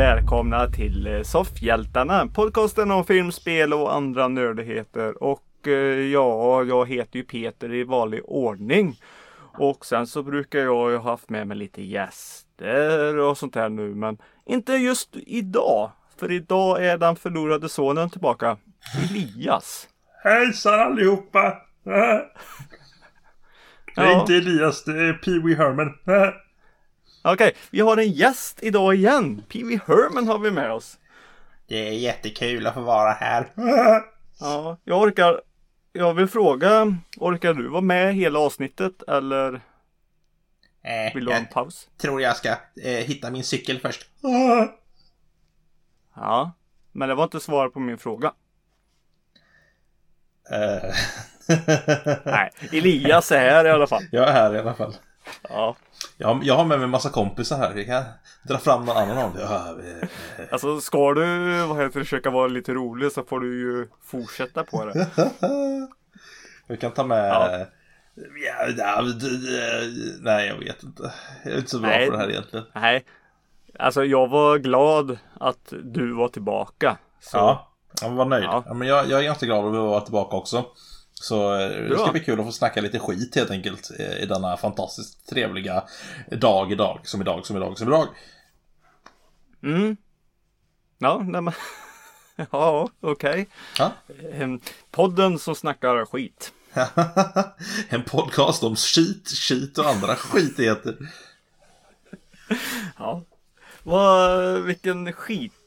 Välkomna till eh, Soffhjältarna, podcasten om filmspel och andra nördigheter. Och eh, ja, jag heter ju Peter i vanlig ordning. Och sen så brukar jag ju ha haft med mig lite gäster och sånt här nu, men inte just idag. För idag är den förlorade sonen tillbaka, Elias. Hejsan allihopa! Det är Ja. inte Elias, det är Pee Wee Herman. Okej, vi har en gäst idag igen. Pee-Wee Herman har vi med oss. Det är jättekul att få vara här. Ja, jag orkar. Jag vill fråga, orkar du vara med hela avsnittet eller Eh, vill du ha en paus? tror jag ska eh, hitta min cykel först. Ja, men det var inte svar på min fråga. Eh, Nej, Elias är här i alla fall. jag är här i alla fall. Ja, Jag, jag har med mig massa kompisar här. Vi kan dra fram någon annan av vi- alltså ska du vad heter, det, försöka vara lite rolig så får du ju fortsätta på det. Vi kan ta med... Ja. Ja, nej, jag vet inte. Jag är inte så bra Nej. på det här egentligen. Nej, alltså jag var glad att du var tillbaka. Så, Ja, jag var nöjd. Ja. Men jag, jag är ganska glad att vara tillbaka också. Så eh, det Bra. ska bli kul att få snacka lite skit helt enkelt eh, i denna fantastiskt trevliga dag idag, som idag, som idag, som idag. Mm. Ja, nej men. ja, okej. Ja. Ehm, Podden som snackar skit. en podcast om skit, skit och andra skitigheter. Ja. Vad, vilken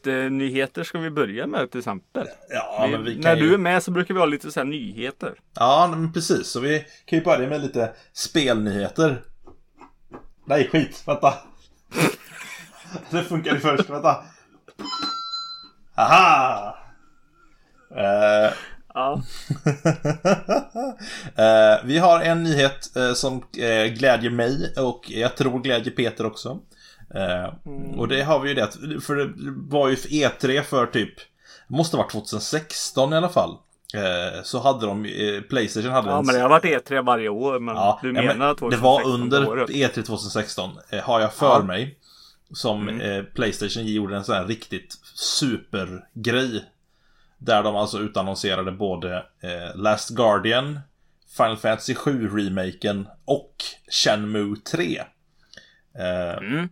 skitnyheter ska vi börja med till exempel? Ja, Vi, vi när ju... du är med så brukar vi ha lite så här nyheter. Ja, men precis. Så vi kan ju börja med lite spelnyheter. Nej, skit. Vänta. Det funkar ju först. Vänta. Aha! Eh, Ja, Eh, vi har en nyhet eh, som eh, glädjer mig och jag tror glädjer Peter också. Eh, Och det har vi ju det, för det var ju för E3 för typ, måste ha varit 2016 i alla fall. Eh, så hade de, eh, Playstation hade ja en... men det har varit E3 varje år. Men Ja, du ja, men menar Det var 2016 under året. E3 2016, eh, har jag för Ja. mig. Som Mm. Playstation gjorde en sån här riktigt supergrej. Där de alltså utannonserade både Last Guardian, Final Fantasy 7-remaken och Shenmue 3. Eh, Mm.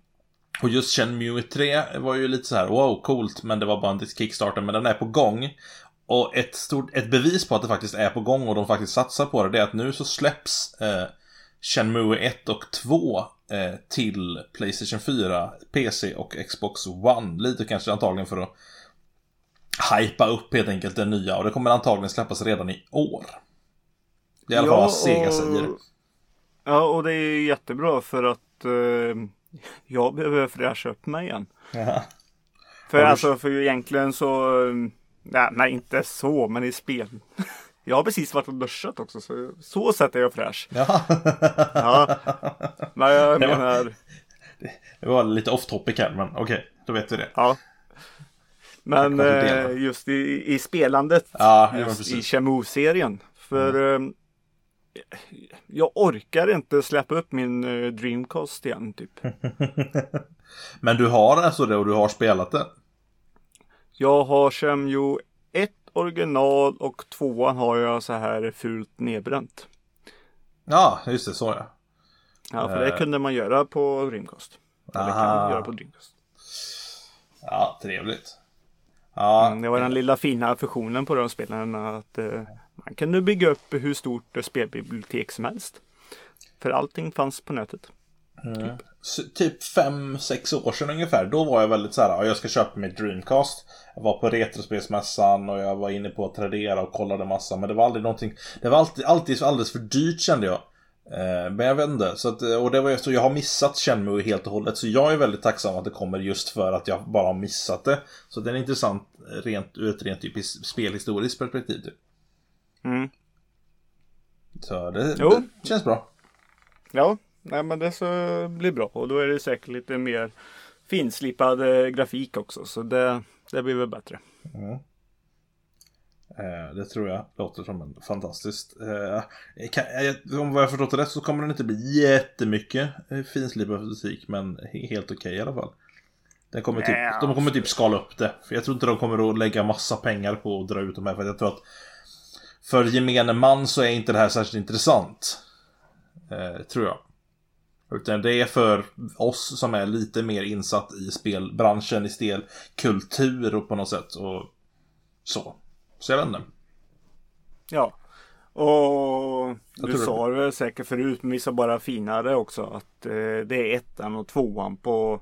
Och just Shenmue 3 var ju lite så här, wow, coolt, men det var bara en Kickstarter, men den är på gång. Och ett, stort, ett bevis på att det faktiskt är på gång och de faktiskt satsar på det, det är att nu så släpps eh, Shenmue 1 och 2 eh, till Playstation 4, PC och Xbox One. Lite kanske antagligen för att hypa upp helt enkelt det nya och det kommer antagligen släppas redan i år. Det är i alla fall vad Sega säger. Ja, och det är jättebra för att eh, jag behöver fräscha upp mig igen. Ja. För du- alltså, för egentligen så, eh, nej, nej inte så, men i spel. Jag har precis varit och duschat också, så så sätt är jag fräsch. Ja. Ja, men jag Det var- menar, Det var lite off topic här, men okej, då vet vi det. ja. Men eh, just i, i spelandet, Ja, just i Shamu-serien. För eh, jag orkar inte släppa upp min eh, Dreamcast igen, typ. Men du har alltså det och du har spelat det? Jag har Shamu 1 original och tvåan har jag så här fult nedbränt. Ja, just det, så ja. Ja, för det Eh. kunde man göra på Dreamcast. Eller kan Aha. man göra på Dreamcast. Ja, trevligt. Ja, Mm, det var den lilla fina fusionen på de spelen att eh, man kunde bygga upp hur stort spelbibliotek som helst. För allting fanns på nätet. Mm. typ 5-6 år sedan ungefär, då var jag väldigt så här, jag ska köpa mitt Dreamcast. Jag var på Retrospelsmässan och jag var inne på Tradera och kollade massa, men det var aldrig någonting, det var alltid, alltid alldeles för dyrt kände jag. Eh, men jag vet inte, så att, och det var ju så jag har missat Chenmu helt och hållet, så jag är väldigt tacksam att det kommer just för att jag bara har missat det. Så det är intressant rent, ur ett rent typiskt spelhistoriskt perspektiv. Typ. Mm. Så det, Jo. det känns bra. Ja, nej, men det så blir bra. Och då är det säkert lite mer finslipad eh, grafik också. Så det, det blir väl bättre. Eh, Det tror jag låter som en fantastiskt. eh, kan- eh, Om vad jag förstått det rätt så kommer den inte bli jättemycket eh, finslipad musik men he- helt okej i alla fall. Den kommer typ, de kommer typ skala upp det. För jag tror inte de kommer att lägga massa pengar på att dra ut de här. För jag tror att för gemene man så är inte det här särskilt intressant. Eh, tror jag. Utan det är för oss som är lite mer insatt i spelbranschen, i spelkultur och på något sätt. Och så. Så jag vet inte. Ja. Och du sa det väl säkert förut, men vi sa bara finare också. Att eh, det är ettan och tvåan på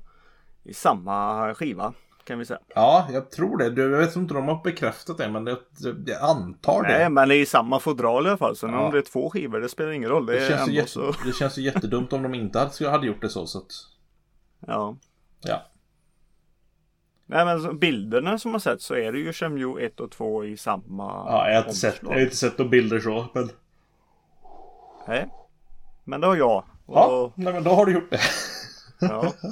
i samma skiva. Kan vi säga. Ja, jag tror det. Du, jag vet inte om de har bekräftat det, men jag, jag antar det. Nej, men det är i samma fodral i alla fall. Så Ja. om det är två skivor, det spelar ingen roll. Det, Det känns, ju jätte, så. det känns ju jättedumt om de inte hade, hade gjort det så. så att, Ja. ja. Nej men bilderna som har sett så är det ju Shenmue 1 och 2 i samma ja, jag har inte sett, jag har inte sett några bilder så. Men, Nej. Men det har jag. ja, Och, nej, men då har du gjort det. ja.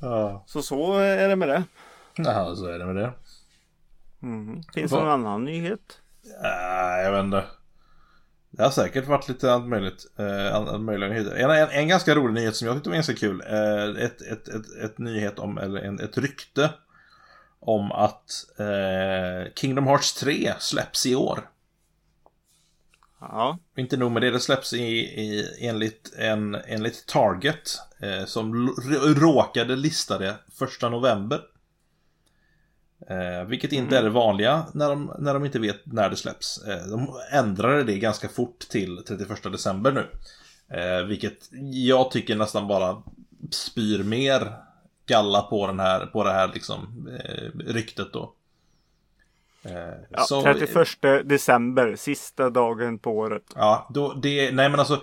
Ja, Så så är det med det. Jaha, så är det med det. Mhm. Finns det någon annan nyhet? Nej, jag vet inte. Det har säkert varit lite allt möjligt. Eh, all- möjliga nyheter. En, en, en ganska rolig nyhet som jag tyckte var ganska kul. Eh, ett, ett, ett, ett nyhet om, eller en, ett rykte. Om att eh, Kingdom Hearts 3 släpps i år. Ja. Inte nog med det, det släpps i, i, enligt, en, enligt Target. Eh, som råkade lista det första november. Eh, vilket inte är det vanliga när de, när de inte vet när det släpps. Eh, de ändrade det ganska fort till 31 december nu. Eh, vilket jag tycker nästan bara spyr mer galla på, den här, på det här liksom, eh, ryktet då. Eh, ja så- 31 december, sista dagen på året. Ja, då, det, nej men alltså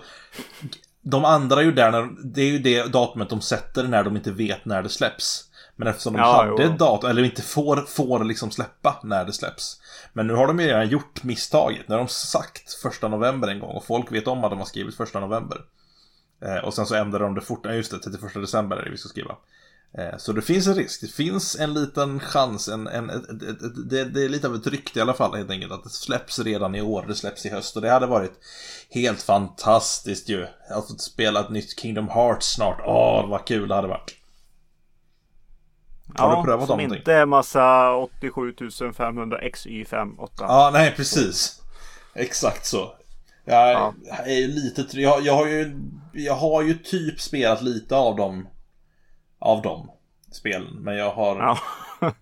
De andra är ju där när, det är ju det datumet de sätter när de inte vet när det släpps. Men eftersom de Ja, hade jo. datum, eller inte får, får liksom släppa när det släpps. Men nu har de ju redan gjort misstaget. När de sagt första november en gång och folk vet om att de har skrivit första november. Eh, och sen så ändrar de det fort, ja, just det, 31 december är det vi ska skriva. Eh, Så det finns en risk, det finns en liten chans, en, en, ett, ett, ett, det, det är lite av ett rykte i alla fall helt enkelt att det släpps redan i år, det släpps i höst och det hade varit helt fantastiskt ju. Att få spela ett nytt Kingdom Hearts snart, åh vad kul det hade varit. Har du prövat som någonting? inte är massa 87 500 XY58. Ja, nej precis. Exakt så. Jag, Ja. är lite, jag, jag har ju, jag har ju typ spelat lite av dem. Av dem spelen, men jag har Ja.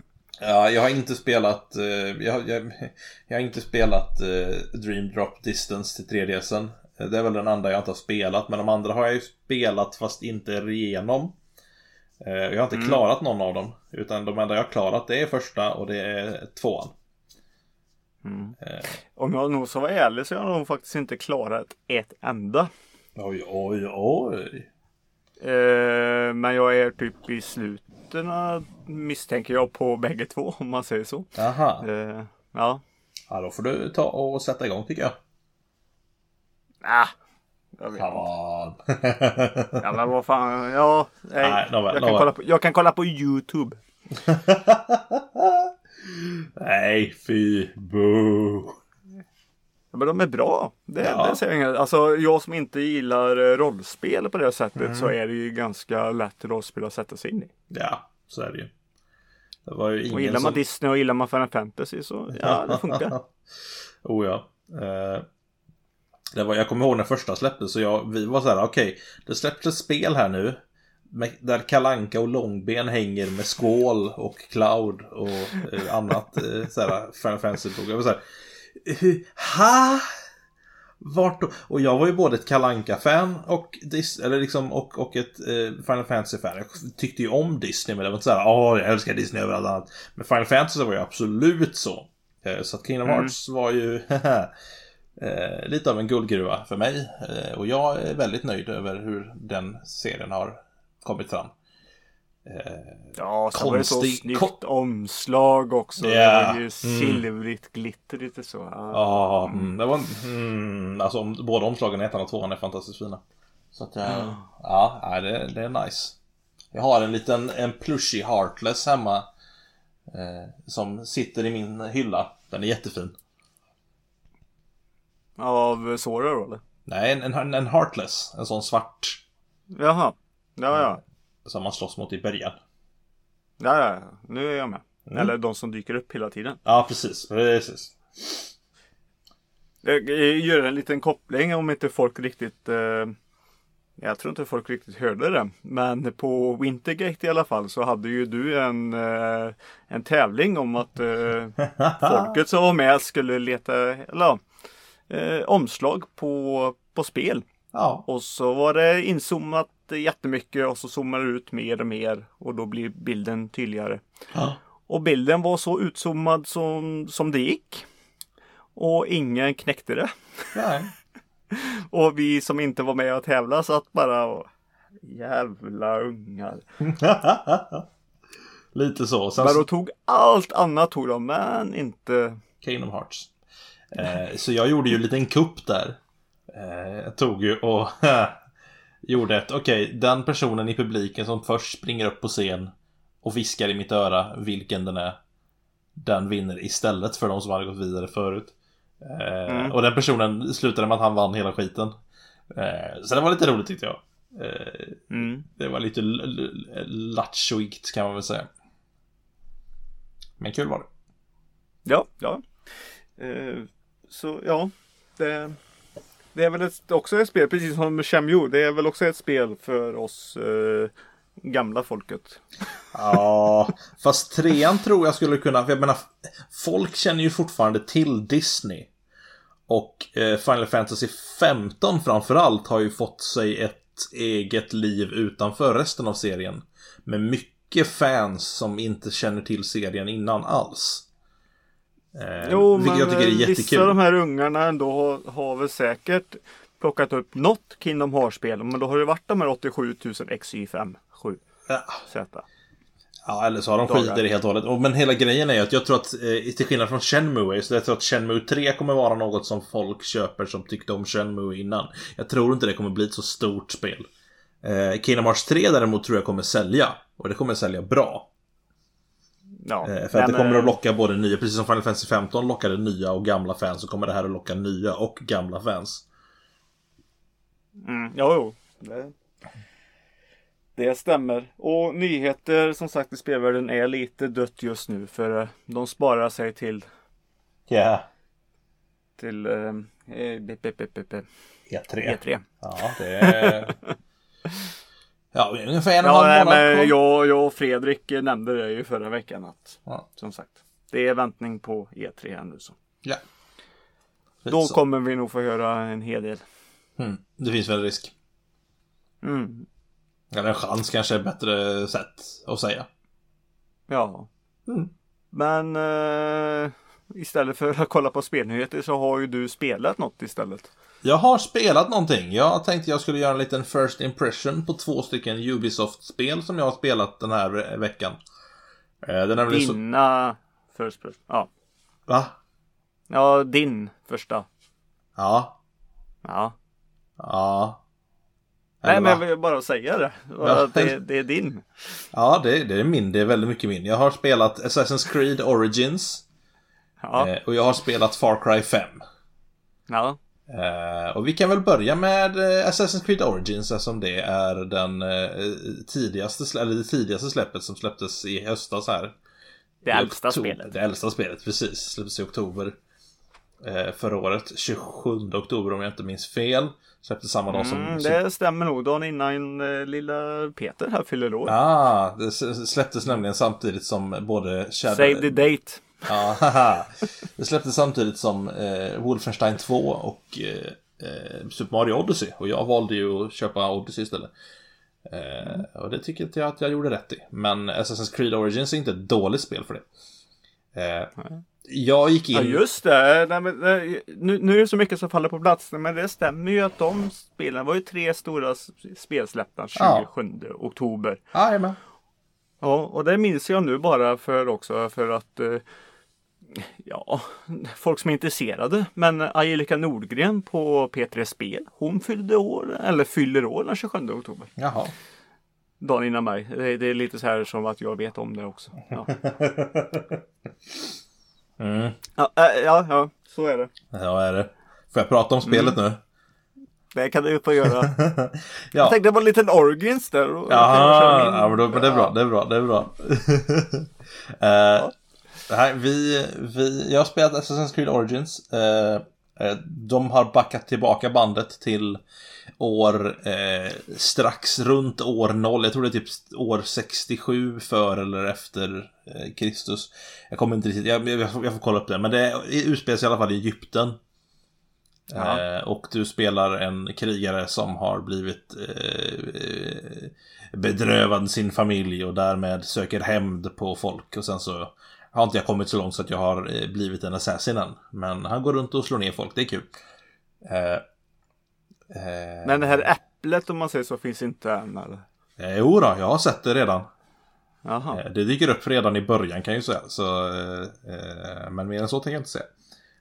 Ja, jag har inte spelat eh, jag, jag, jag har inte spelat eh, Dream Drop Distance till 3DSen. Eh, Det är väl den enda jag inte har spelat, men de andra har jag ju spelat fast inte igenom. Jag har inte Mm. klarat någon av dem, utan de enda jag har klarat det är första och det är tvåan. Mm. Eh, Om jag nog ska vara ärlig så har jag nog faktiskt inte klarat ett enda. Oj, oj, oj. Eh, men jag är typ i sluten misstänker jag på bägge två om man säger så. Aha. Eh, ja. Ja, då får du ta och sätta igång tycker jag. Ah, jag vet inte. Ja men vad fan. Ja. Nej, Nej, jag, kan kolla på, jag kan kolla på YouTube. Nej, fy, boo. Men de är bra. Det, Ja. det säger jag. Alltså jag som inte gillar eh, rollspel på det sättet Mm. så är det ju ganska lätt rollspel att sätta sig in i. Ja, så är det ju. Det var ju ingen Och gillar man som... Disney och gillar man Final Fantasy så ja, det funkar. oh ja. Eh, det var, jag kommer ihåg när första släpptes så jag, vi var så här: okej, det släpps ett spel här nu. Med, där Kalanka och Långben hänger med Skål och Cloud och eh, annat eh, så här, Final Fantasy-bok. Jag var så här, "Eh, ha? Vart då? Och jag var ju både ett kalanka fan och, Dis- eller liksom, och, och ett eh, Final Fantasy-fan. Jag tyckte ju om Disney, men det var inte såhär åh, jag älskar Disney över allt annat. Men Final Fantasy var ju absolut så. Eh, så att Kingdom Mm. Hearts var ju eh, lite av en guldgruva för mig. Eh, och jag är väldigt nöjd över hur den serien har kommit fram. Eh, Ja, så var det så Konstig- snyggt ko- omslag också. Ja, Det var ju mm. silvrigt glitter lite så. Ja. Ja, mm, det var... Mm, alltså båda omslagen ettan och tvåan är fantastiskt fina. Så att jag... Ja, ja det, det är nice. Jag har en liten en plushie Heartless hemma. Eh, som sitter i min hylla. Den är jättefin. Av Sora då eller? Nej, en, en, en Heartless. En sån svart. Jaha. Ja, ja. Som man slåss mot i början. Ja, ja, nu är jag med. Mm. Eller de som dyker upp hela tiden. Ja, precis. precis. Jag gör en liten koppling om inte folk riktigt eh, Jag tror inte folk riktigt hörde det. Men på Wintergate i alla fall så hade ju du en, eh, en tävling om att eh, folket som var med skulle leta eller, eh, omslag på, på spel. Ja. Och så var det inzoomat jättemycket och så zoomade det ut mer och mer och då blir bilden tydligare. Ja. Och bilden var så utzoomad som, som det gick. Och ingen knäckte det. Nej. Och vi som inte var med och tävla satt bara och Jävla ungar. Lite så. Sen Men de tog allt annat tog de, men inte Kingdom Hearts. Eh, så jag gjorde ju en liten kupp där. Eh, jag tog ju och gjorde ett, okej, den personen i publiken som först springer upp på scen och viskar i mitt öra vilken den är. Den vinner istället för de som hade gått vidare förut. Eh, Mm. Och den personen slutade med att han vann hela skiten. Eh, så det var lite roligt tyckte jag. Eh, mm. det var lite lattjoigt kan man väl säga. Men kul var det. Ja, ja. Så ja, det, det är väl ett, också ett spel, precis som Shenmue. Det är väl också ett spel för oss eh, gamla folket. Ja, fast trean tror jag skulle kunna, för jag menar, folk känner ju fortfarande till Disney. Och eh, Final Fantasy 15 framförallt har ju fått sig ett eget liv utanför resten av serien. Med mycket fans som inte känner till serien innan alls. Eh, Jo, men jag tycker är eh, jättekul. vissa av de här ungarna ändå har, har väl säkert plockat upp något Kingdom Hearts-spel. Men då har det varit de här 87 000 XY5 7 Ja. Z. Ja, eller så har de Dagar. skit i det helt och hållet. Men hela grejen är ju att jag tror att, eh, till skillnad från Shenmue, så jag tror att Shenmue 3 kommer vara något som folk köper som tyckte om Shenmue innan. Jag tror inte det kommer bli ett så stort spel. Eh, Kingdom Hearts 3 däremot tror jag kommer sälja. Och det kommer sälja bra. Ja, Eh, för att men, det kommer att eh, locka både nya, precis som Final Fantasy 15 lockade nya och gamla fans, så kommer det här att locka nya och gamla fans. Mm, jo. Det, det stämmer. Och nyheter som sagt i spelvärlden är lite dött just nu. För eh, de sparar sig till, Ja. till eh, eh, b- b- b- b- b- E3. E3. Ja, det är... Ja, ungefär en och Ja, en halv månad men jag, jag och Fredrik nämnde det ju förra veckan att Ja. som sagt det är väntning på E3 här nu så. Ja. Då Så. kommer vi nog få höra en hel del. Mm. Det finns väl risk. Mm. Eller en chans kanske är ett bättre sätt att säga. Ja. Mm. Men eh, istället för att kolla på spelnyheter så har ju du spelat något istället. Jag har spelat någonting. Jag tänkte jag skulle göra en liten first impression på två stycken Ubisoft-spel som jag har spelat den här veckan. Eh, Det är så... Dina first person. Ja. Va? ja, din första. Ja. Ja. Ja. Nej, men jag vill bara säga det. Ja. Det, det är din. Ja, det, det är min. Det är väldigt mycket min. Jag har spelat Assassin's Creed Origins. Ja. eh, Och jag har spelat Far Cry 5. ja. Eh, och vi kan väl börja med eh, Assassin's Creed Origins eftersom det är den eh, tidigaste, eller det tidigaste släppet som släpptes i höstas här. Det äldsta spelet. Det äldsta spelet, precis. Släpptes i oktober förra året. 27 oktober om jag inte minns fel. Släpptes samma dag som... Mm, det stämmer nog. Dagen innan lilla Peter här fyller år. Ah, det släpptes nämligen samtidigt som både Shadow... Save the date. Ja, haha. Det släpptes samtidigt som eh, Wolfenstein 2 och eh, eh, Super Mario Odyssey. Och jag valde ju att köpa Odyssey istället. Eh, och det tycker jag att jag gjorde rätt i. Men Assassin's Creed Origins är inte ett dåligt spel för det. Eh, jag gick in... Ja just det. Nej, men, nu, nu är det så mycket som faller på plats. Men det stämmer ju att de spelen var ju tre stora spelsläpp den 27 oktober. Jajamän. Ja, och det minns jag nu bara för också för att eh, Ja, folk som är intresserade. Men Angelica Nordgren på P3 Spel. Hon fyllde år, eller fyller år den 27 oktober. Jaha. Dagen innan mig. Det, det är lite så här som att jag vet om det också. Ja, Mm. ja, äh, ja, ja så är det. Ja, är det. Får jag prata om spelet nu? Det kan du få göra. Jag ja. tänkte på en liten Origins där. Jaha, ja, men, då, men det är bra, det är bra, det är bra. Eh, nej, vi, vi, jag har spelat Assassin's Creed Origins. Eh, eh, de har backat tillbaka bandet till år eh, strax runt år 0. Jag tror det är typ år 67 för eller efter eh, Kristus. Jag kommer inte riktigt, jag, jag, får, jag får kolla upp det. Men det utspelar sig i alla fall i Egypten. Eh, och du spelar en krigare som har blivit bedrövad sin familj och därmed söker hämnd på folk. Och sen så har inte jag kommit så långt så att jag har eh, blivit en assassin än. Men han går runt och slår ner folk, det är kul. Eh, eh, Men det här äpplet om man säger så finns inte än eller? eh, jo då, jag har sett det redan. Jaha. Eh, Det dyker upp redan i början kan jag ju säga. Så, eh, eh, men mer än så tänker jag inte säga.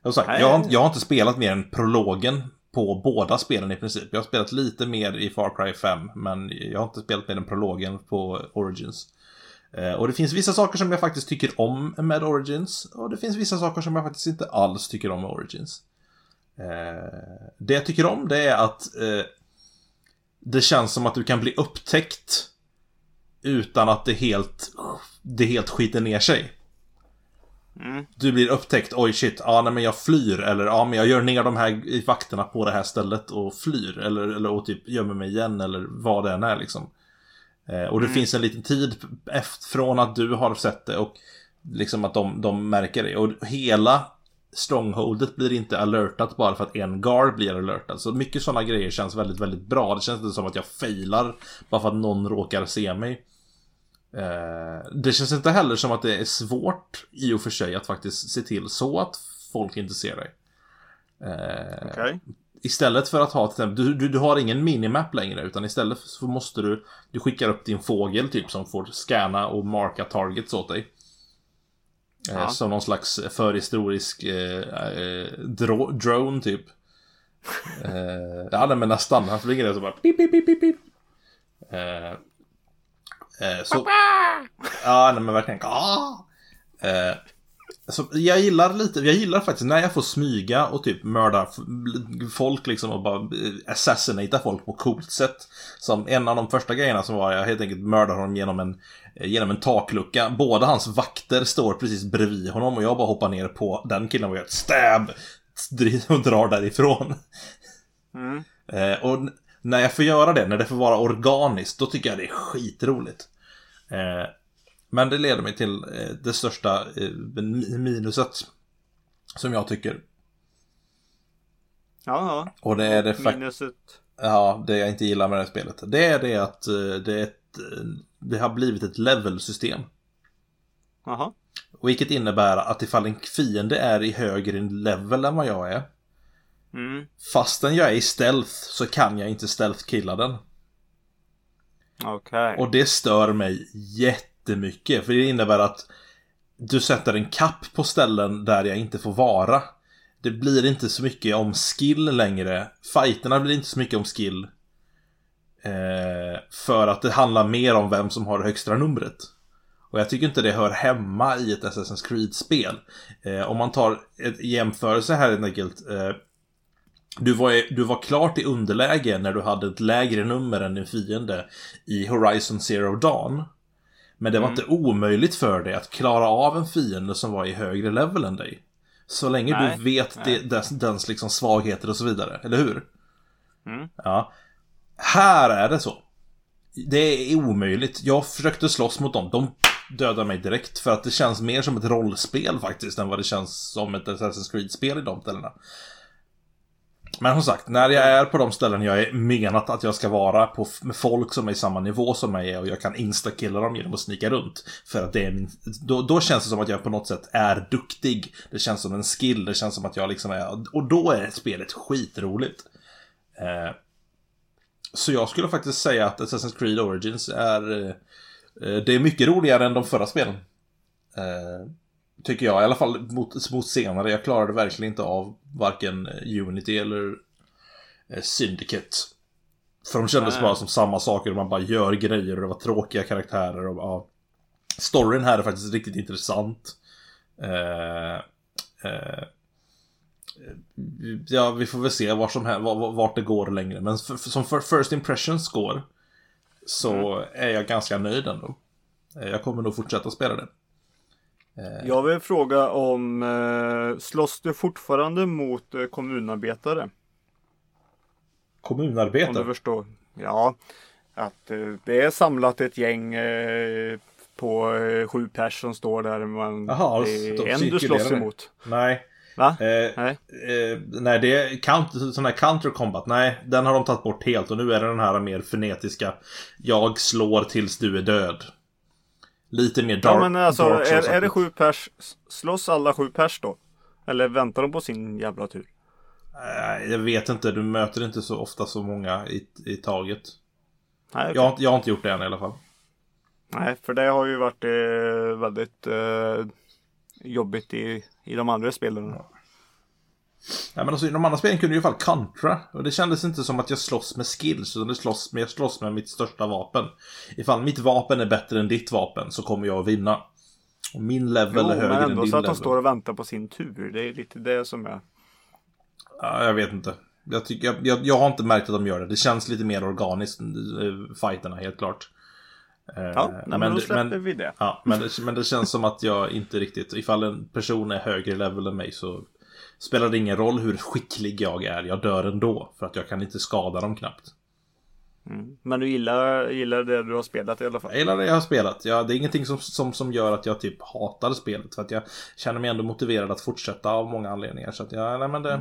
Jag, sagt, jag, har, jag har inte spelat mer än prologen på båda spelen i princip. Jag har spelat lite mer i Far Cry 5, men jag har inte spelat mer än prologen på Origins. Eh, Och det finns vissa saker som jag faktiskt tycker om med Origins, och det finns vissa saker som jag faktiskt inte alls tycker om med Origins. Eh, Det jag tycker om det är att eh, det känns som att du kan bli upptäckt utan att det helt, det helt skiter ner sig. Mm. Du blir upptäckt, oj shit, ja nej, men jag flyr eller ja men jag gör ner de här vakterna på det här stället och flyr eller, eller och typ gömmer mig igen eller vad det än är liksom. Eh, och det finns en liten tid efter, från att du har sett det och liksom att de, de märker det. Och hela strongholdet blir inte alertat bara för att en guard blir alertad. Så mycket sådana grejer känns väldigt, väldigt bra. Det känns inte som att jag failar bara för att någon råkar se mig. Eh, det känns inte heller som att det är svårt i och för sig att faktiskt se till så att folk inte ser dig. Eh, Okej. Istället för att ha till exempel, du, du, du har ingen minimap längre utan istället så måste du Du skickar upp din fågel typ som får scanna och marka targets åt dig. Eh, Ja. Som någon slags förhistorisk eh, eh, dro- drone typ. eh, ja nej, men nästan. Han flyger där så bara pip pip pip pip. Eh, eh, så... Ja nej men verkligen. Ah! Eh, så jag gillar lite, jag gillar faktiskt när jag får smyga och typ mörda folk liksom och bara eh, assassinata folk på coolt sätt. Som en av de första grejerna som var jag helt enkelt mördar honom genom en, eh, genom en taklucka. Båda hans vakter står precis bredvid honom och jag bara hoppar ner på den killen och gör ett stab. Och drar därifrån. Mm. Eh, och när jag får göra det, när det får vara organiskt, då tycker jag det är skitroligt. Men det leder mig till eh, det största eh, min- minuset. Som jag tycker. Ja, Och det är det, Minuset. ja, det jag inte gillar med det här spelet. Det är det att eh, det, är ett, det har blivit ett level-system. Jaha. Vilket innebär att ifall en fiende är i högre level än vad jag är. Mm. Fastän jag är i stealth så kan jag inte stealth-killa den. Okej. Och det stör mig jättemycket. För det innebär att du sätter en kapp på ställen där jag inte får vara. Det blir inte så mycket om skill längre. Fighterna blir inte så mycket om skill. Eh, för att det handlar mer om vem som har det högsta numret. Och jag tycker inte det hör hemma i ett Assassin's Creed-spel. Eh, om man tar en jämförelse här helt enkelt. Eh, du var, du var klart i underläge när du hade ett lägre nummer än din fiende i Horizon Zero Dawn. Men det var Mm. inte omöjligt för dig att klara av en fiende som var i högre level än dig. Så länge Nej, du vet det, dess, dens liksom svagheter och så vidare, eller hur? Mm. Ja. Här är det så. Det är omöjligt. Jag försökte slåss mot dem. De dödade mig direkt. För att det känns mer som ett rollspel faktiskt. Än vad det känns som ett Assassin's Creed-spel i de ställena. Men som sagt, när jag är på de ställen jag är menat att jag ska vara på med folk som är i samma nivå som mig är och jag kan instakilla dem genom att snika runt. För att det är min, då, då känns det som att jag på något sätt är duktig. Det känns som en skill, det känns som att jag liksom är... Och då är spelet skitroligt. Eh, så jag skulle faktiskt säga att Assassin's Creed Origins är... eh, eh, Det är mycket roligare än de förra spelen. Eh, Tycker jag, i alla fall mot, mot senare. Jag klarade verkligen inte av varken Unity eller eh, Syndicate. För de kändes Nej. bara som samma saker, man bara gör grejer och det var tråkiga karaktärer och ja. Storyn här är faktiskt riktigt intressant. Eh, eh, Ja, vi får väl se vart, som, hä- va- vart det går längre. Men för, för, som för first impressions går så är jag ganska nöjd ändå. Eh, Jag kommer nog fortsätta spela det. Jag vill fråga om eh, slåss du fortfarande mot eh, kommunarbetare? Om du förstår. Ja, att eh, det är samlat ett gäng eh, på eh, sju pers som står där. Man, Jaha, det de är en du slåss emot. Nej. Va? Eh, Nej. Eh, nej, det är counter, sån här counter combat. Nej, den har de tagit bort helt och nu är det den här mer frenetiska Jag slår tills du är död. Lite mer dark. Ja men alltså dark är, är det sju pers, slåss alla sju pers då? Eller väntar de på sin jävla tur? Eh, jag vet inte, du möter inte så ofta så många i, i taget. Nej, okej. Jag, har inte- jag har inte gjort det än i alla fall. Nej, för det har ju varit eh, väldigt eh, jobbigt i, i de andra spelen. Nej, men alltså, i de andra spelen kunde jag i alla fall kontra. Och det kändes inte som att jag slåss med skills, utan det slåss med, jag slåss med mitt största vapen. Ifall mitt vapen är bättre än ditt vapen så kommer jag att vinna. Och min level Jo, är högre men än ändå din så att level. de står och väntar på sin tur. Det är lite det som är. Ja, jag vet inte. Jag, tycker, jag, jag, jag har inte märkt att de gör det. Det känns lite mer organiskt, eh, fighterna, helt klart. Eh, Ja, nej, men, då det- släpper vi det. Ja, men det, men det känns som att jag inte riktigt, ifall en person är högre level än mig så spelar det ingen roll hur skicklig jag är, jag dör ändå. För att jag kan inte skada dem knappt. Mm. Men du gillar, gillar det du har spelat i alla fall? Jag gillar det jag har spelat. Ja, det är ingenting som, som, som gör att jag typ hatar spelet. För att jag känner mig ändå motiverad att fortsätta av många anledningar. Så att jag, nej men det...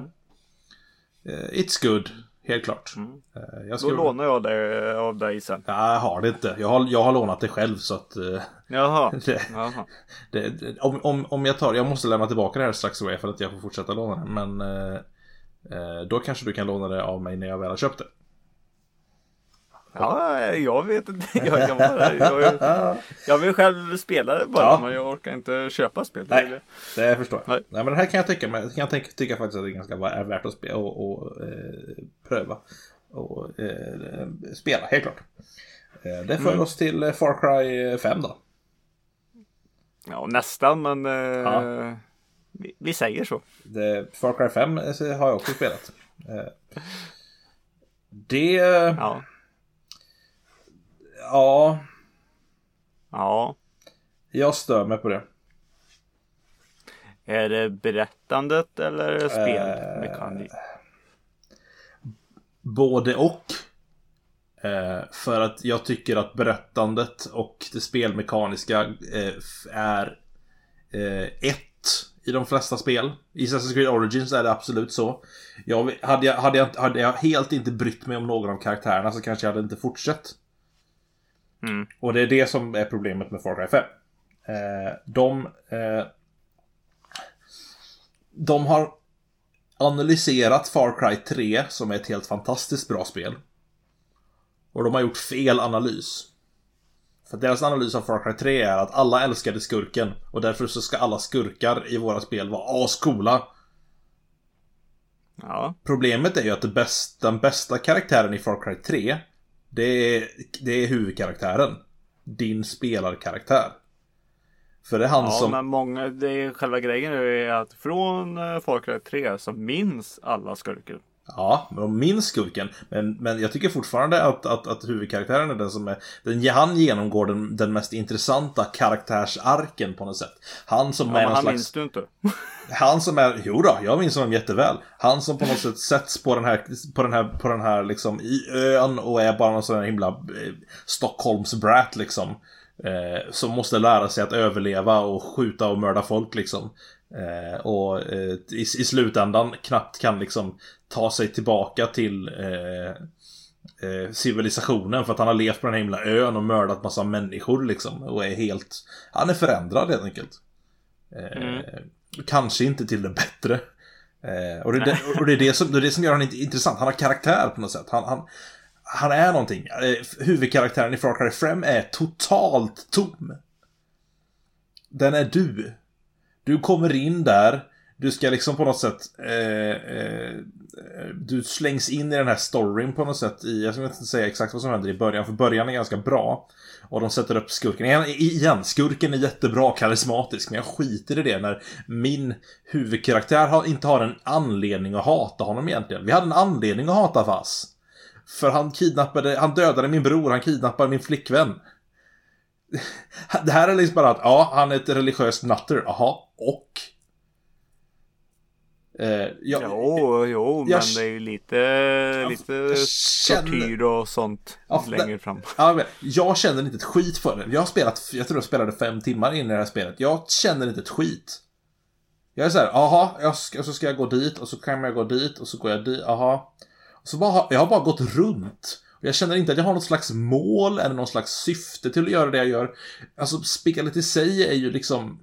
eh, It's good, helt klart. Mm. Eh, Jag Då skulle... lånar jag det av dig sen. Ja, jag har det inte. Jag har, jag har lånat det själv så att... eh, Jaha. det, Jaha. det, om, om, om jag tar... Jag måste lämna tillbaka det här strax away för att jag får fortsätta låna det. Men... Eh, eh, då kanske du kan låna det av mig när jag väl har köpt det. Ja, jag vet inte. Jag, kan bara, jag, jag vill själv spela det bara. Ja. Men jag orkar inte köpa spel. Nej. Det förstår jag. Nej. Nej. men det här kan jag tycka, men jag kan tycka faktiskt att det är ganska är värt att spela och, och eh, pröva. Och eh, spela, helt klart. Eh, det för Mm. oss till eh, Far Cry 5 då. Ja, nästan. Men eh, Ja. vi, vi säger så. Det, Far Cry 5 eh, har jag också spelat. Det... Ja. Ja, Ja. jag stör mig på det. Är det berättandet eller spelmekanik? Både och. Eh, för att jag tycker att berättandet och det spelmekaniska eh, är eh, ett i de flesta spel. I Assassin's Creed Origins är det absolut så. Jag, hade, jag, hade, jag, hade jag helt inte brytt mig om någon av karaktärerna så kanske jag hade inte fortsatt. Mm. Och det är det som är problemet med Far Cry 5. Eh, de... Eh, de har analyserat Far Cry 3 som är ett helt fantastiskt bra spel. Och de har gjort fel analys. För deras analys av Far Cry 3 är att alla älskade skurken och därför så ska alla skurkar i våra spel vara ascoola. Ja. Problemet är ju att bästa, den bästa karaktären i Far Cry 3 det är, det är huvudkaraktären. Din spelarkaraktär. För det är han ja, som... men många, det är själva grejen är att från eh, Far Cry 3 så minns alla skurken. Ja, men de minns skurken. Men, men jag tycker fortfarande att, att, att huvudkaraktären är den som är... Den, han genomgår den, den mest intressanta karaktärsarken på något sätt. Han som Ja, är men han slags... minns du inte. Han som är, jo då, jag minns honom jätteväl. Han som på något sätt sätts på den här, på den här, på den här liksom i ön och är bara någon sån här himla eh, Stockholms brat liksom. Eh, som måste lära sig att överleva och skjuta och mörda folk liksom. Eh, och eh, i, i slutändan knappt kan liksom ta sig tillbaka till eh, eh, civilisationen för att han har levt på den här himla ön och mördat massa människor liksom. Och är helt, han är förändrad helt enkelt. Eh, Mm. Kanske inte till det bättre. Eh, och, det, är det, och det, är det, som, det är det som gör honom intressant. Han har karaktär på något sätt. Han, han, han är någonting. Huvudkaraktären i Far Cry 5 är totalt tom. Den är du. Du kommer in där. Du ska liksom på något sätt... Eh, eh, du slängs in i den här storyn på något sätt. I, jag ska inte säga exakt vad som händer i början, för början är ganska bra. Och de sätter upp skurken. Igen, igen skurken är jättebra, karismatisk, men jag skiter i det när min huvudkaraktär har, inte har en anledning att hata honom egentligen. Vi hade en anledning att hata Fass. För han kidnappade, han dödade min bror, han kidnappade min flickvän. Det här är liksom bara att, ja, han är ett religiöst natter, aha, och? Eh, jag, jo, jo, jag, men det är ju lite, jag, lite känner, tortyr och sånt ja, längre fram. Ja, jag känner inte ett skit för det. Jag har spelat, jag tror jag spelade fem timmar in i det här spelet. Jag känner inte ett skit. Jag är såhär, aha, jag ska, så ska jag gå dit och så kan jag gå dit och så går jag dit, aha. Så bara, jag har bara gått runt. Jag känner inte att jag har något slags mål eller något slags syfte till att göra det jag gör. Alltså, spelet i sig är ju liksom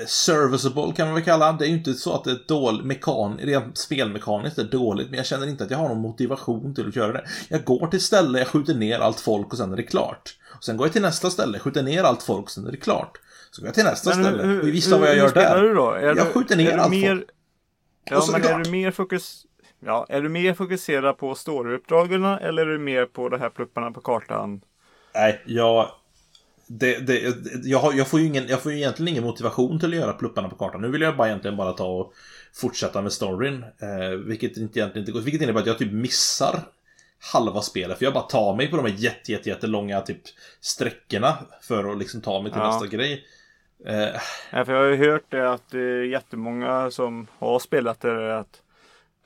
eh, serviceable kan man väl kalla det. är ju inte så att det är dåligt, mekan, rent spelmekaniskt är dåligt, men jag känner inte att jag har någon motivation till att göra det. Jag går till ställe, jag skjuter ner allt folk och sen är det klart. Och sen går jag till nästa ställe, skjuter ner allt folk och sen är det klart. Så går jag till nästa men ställe, hur, och visst vad jag gör där. Du då? Är jag skjuter ner allt mer... folk. Ja, men är du mer fokus... Ja, är du mer fokuserad på storyuppdragen eller är du mer på det här plupparna på kartan? Nej, jag... Det, det, jag, har, jag, får ju ingen, jag får ju egentligen ingen motivation till att göra plupparna på kartan. Nu vill jag bara egentligen bara ta och fortsätta med storyn. Eh, vilket inte egentligen inte går. Vilket innebär att jag typ missar halva spelet. För jag bara tar mig på de här jätte, jätte, jättelånga typ sträckorna för att liksom ta mig till ja. nästa grej. Eh. Ja, för jag har ju hört det att det är jättemånga som har spelat det. Att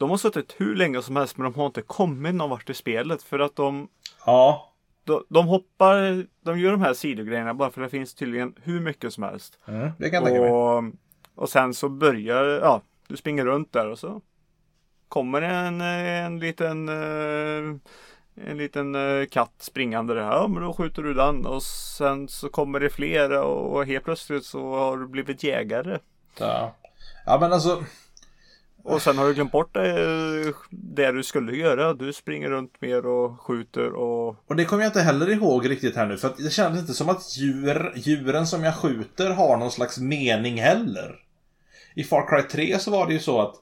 de har suttit hur länge som helst men de har inte kommit någon vart i spelet för att de Ja. De, de hoppar, de gör de här sidogrejerna bara för det finns tydligen hur mycket som helst. Mm, det kan jag och, mig. och sen så börjar, ja, du springer runt där och så kommer en, en liten eh, en liten eh, katt springande där. Ja, men då skjuter du den och sen så kommer det fler och helt plötsligt så har du blivit jägare. Ja, ja men alltså och sen har du glömt bort det, det du skulle göra. Du springer runt mer och skjuter och... Och det kommer jag inte heller ihåg riktigt här nu. För att det kändes inte som att djur, djuren som jag skjuter har någon slags mening heller. I Far Cry 3 så var det ju så att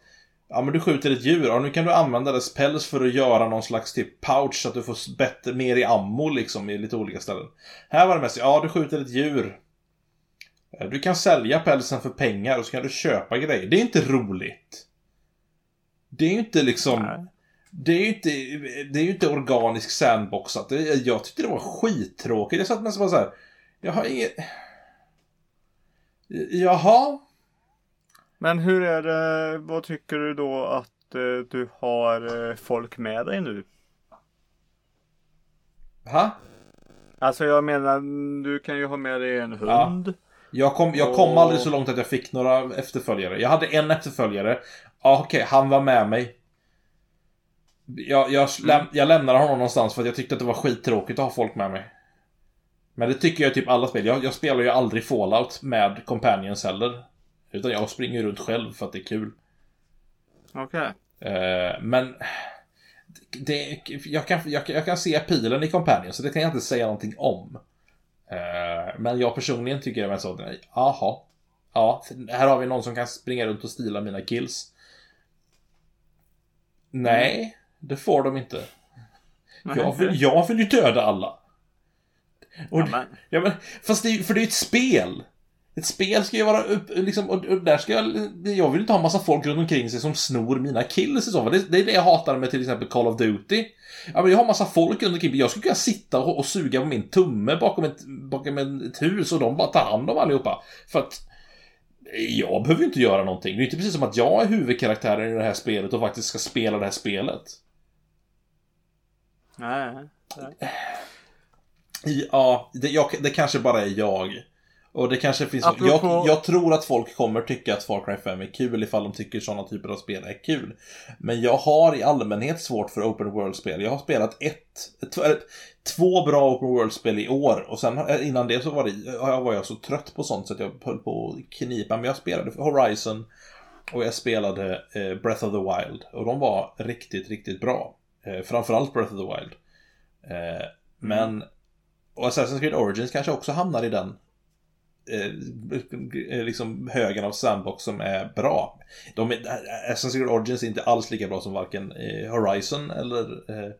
Ja men du skjuter ett djur och nu kan du använda dess päls för att göra någon slags typ pouch så att du får bättre, mer i ammo liksom i lite olika ställen. Här var det mest, ja du skjuter ett djur. Eh, du kan sälja pälsen för pengar och så kan du köpa grejer. Det är inte roligt. Det är ju inte liksom... Nej. Det är ju inte, det är ju inte organisk sandboxat. Jag tyckte det var skittråkigt. Jag satt mest bara så här. Jag har inget... Jaha? Men hur är det, vad tycker du då att eh, du har eh, folk med dig nu? Ha? Alltså jag menar, du kan ju ha med dig en hund. Ja. Jag kom, jag kom och... aldrig så långt att jag fick några efterföljare. Jag hade en efterföljare. Ja, okej, okay, han var med mig. Jag, jag, läm jag lämnade honom någonstans för att jag tyckte att det var skittråkigt att ha folk med mig. Men det tycker jag typ alla spel. Jag, jag spelar ju aldrig Fallout med Companions heller. Utan jag springer runt själv för att det är kul. Okej. Okay. Eh, men... Det, jag, kan, jag, jag, kan se pilen i Companions, så det kan jag inte säga någonting om. Eh, men jag personligen tycker det är så, jaha. Ja, här har vi någon som kan springa runt och stila mina kills. Nej, det får de inte. Jag vill, jag vill ju döda alla. Och, ja, ja, men, fast det, för det är ett spel. Ett spel ska ju vara upp, liksom, och, och, där ska jag, jag vill inte ha massa folk runt omkring sig som snor mina kills i så fall. Det, det är det jag hatar med till exempel Call of Duty. Ja, men jag har massa folk runt omkring mig. Jag skulle kunna sitta och, och suga på min tumme bakom ett, bakom ett hus och de bara tar hand om allihopa. För att jag behöver ju inte göra någonting. Det är inte precis som att jag är huvudkaraktären i det här spelet och faktiskt ska spela det här spelet. Nej. Ja, det, jag, det kanske bara är jag. Och det kanske finns... Apropå... Jag, jag, tror att folk kommer tycka att Far Cry 5 är kul ifall de tycker sådana typer av spel är kul. Men jag har i allmänhet svårt för Open World-spel. Jag har spelat ett, ett, två bra Open World-spel i år och sen innan det så var, det, var jag så trött på sånt så att jag höll på att knipa. Men jag spelade Horizon och jag spelade eh, Breath of the Wild och de var riktigt, riktigt bra. Eh, framförallt Breath of the Wild. Eh, men och Assassin's Creed Origins kanske också hamnar i den eh, liksom högen av sandbox som är bra. De är, Assassin's Creed Origins är inte alls lika bra som varken eh, Horizon eller eh,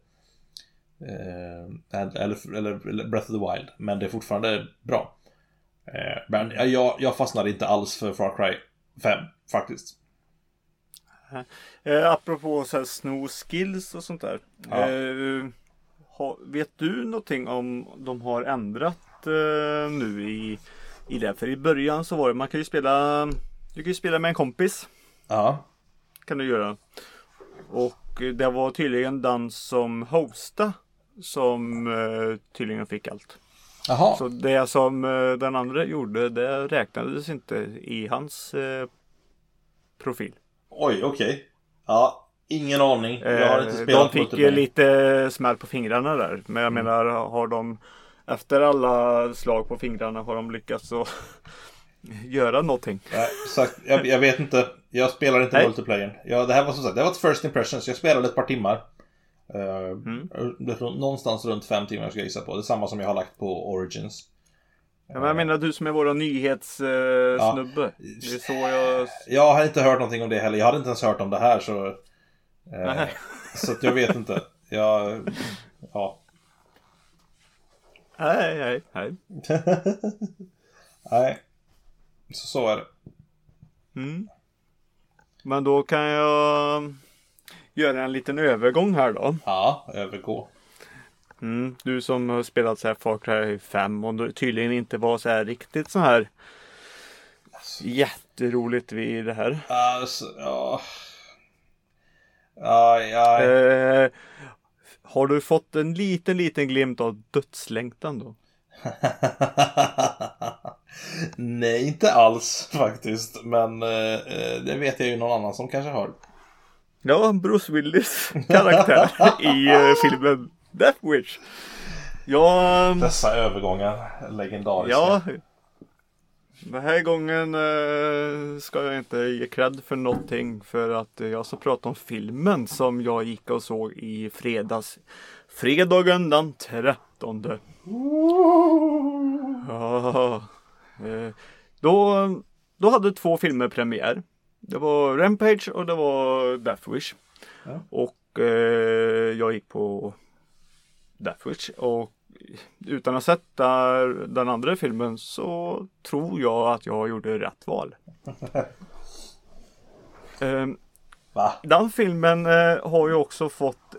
eh, eller, eller Breath of the Wild. Men det är fortfarande bra. Eh, men jag, jag fastnade inte alls för Far Cry 5 faktiskt. Eh, apropå så här, sno skills och sånt där. Ja. Eh, ha, vet du någonting om de har ändrat eh, nu i, i det? För i början så var det, man kan ju spela, du kan ju spela med en kompis. Ja. Kan du göra. Och det var tydligen den som hosta som eh, tydligen fick allt. Jaha. Så det som eh, den andra gjorde det räknades inte i hans eh, profil. Oj, okej. Ja, ingen aning. Jag har inte spelat De fick ju lite smäll på fingrarna där. Men Mm. jag menar har de efter alla slag på fingrarna har de lyckats att göra någonting. Nej, sagt, jag, jag vet inte. Jag spelar inte Nej. multiplayer. Ja, det här var som sagt, det var ett first impressions. Jag spelade ett par timmar. Uh, Mm. Någonstans runt fem timmar ska jag gissa på. Det är samma som jag har lagt på Origins. Ja, men jag menar du som är vår nyhetssnubbe. Eh, snubbe. Det är så jag... Jag har inte hört någonting om det heller. Jag hade inte ens hört om det här så... eh, så att jag vet inte. Jag... Ja. Nej, nej, nej. Nej. Så, så är det. Mm. Men då kan jag göra en liten övergång här då. Ja, övergå. Mm. Du som har spelat så här Far Cry 5 och tydligen inte var så här riktigt så här jätteroligt vid det här. Alltså, ja... Ja, ja. Eh, har du fått en liten, liten glimt av dödslängtan då? Nej, inte alls faktiskt. Men eh, eh, det vet jag ju någon annan som kanske har. Ja, Bruce Willis karaktär i eh, filmen Death Wish. Ja, Dessa övergångar, legendariska. ja. Den här gången eh, ska jag inte ge cred för någonting för att eh, jag ska prata om filmen som jag gick och såg i fredags. Fredagen den 13. Ja, eh, då, då hade två filmer premiär. Det var Rampage och det var Death Wish. Ja. Och eh, jag gick på Death Wish. Och utan att ha där, den andra filmen så tror jag att jag gjorde rätt val. Va? den filmen eh, har ju också fått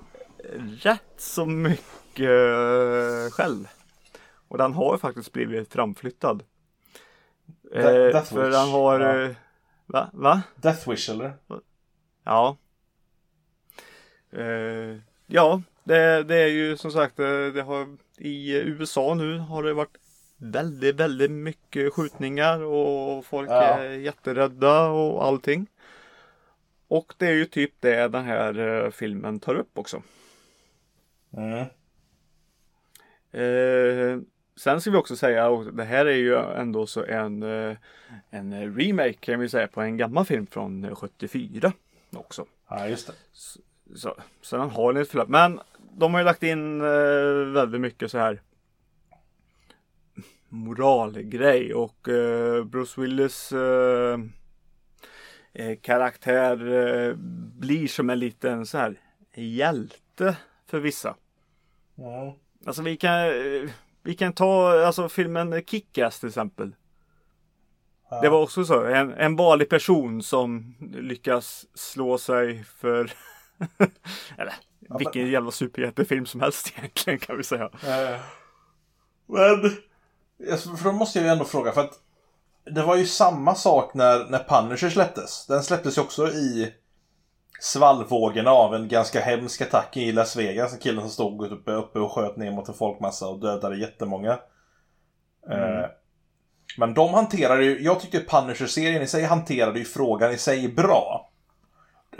rätt så mycket eh, skäll. Och den har faktiskt blivit framflyttad. Eh, De- Death för Wish, den har... ja. Eh, va? va? Death Wish eller? Ja. Eh, ja, det, det är ju som sagt, eh, det har i USA nu har det varit väldigt, väldigt mycket skjutningar och folk Ja. är jätterädda och allting. Och det är ju typ det den här eh, filmen tar upp också. Mm. Eh, sen ska vi också säga, och det här är ju ändå så en, eh, en remake kan vi säga på en gammal film från eh, 74 också. Ja, just det. Så, så den har lite förlopp. Men de har ju lagt in eh, väldigt mycket så här moralgrej och eh, Bruce Willis eh, karaktär blir som en liten så här hjälte för vissa. Mm. Alltså vi kan, vi kan ta alltså filmen Kick-Ass till exempel. Det var också så, en, en vanlig person som lyckas slå sig för Eller vilken jävla superhjältefilm som helst egentligen kan vi säga. Men... För då måste jag ju ändå fråga, för att det var ju samma sak när, när Punisher släpptes. Den släpptes ju också i svallvågorna av en ganska hemsk attack i Las Vegas. En kille som stod uppe, uppe och sköt ner mot en folkmassa och dödade jättemånga. Eh, men de hanterade ju, jag tyckte Punisher-serien i sig hanterade ju frågan i sig bra.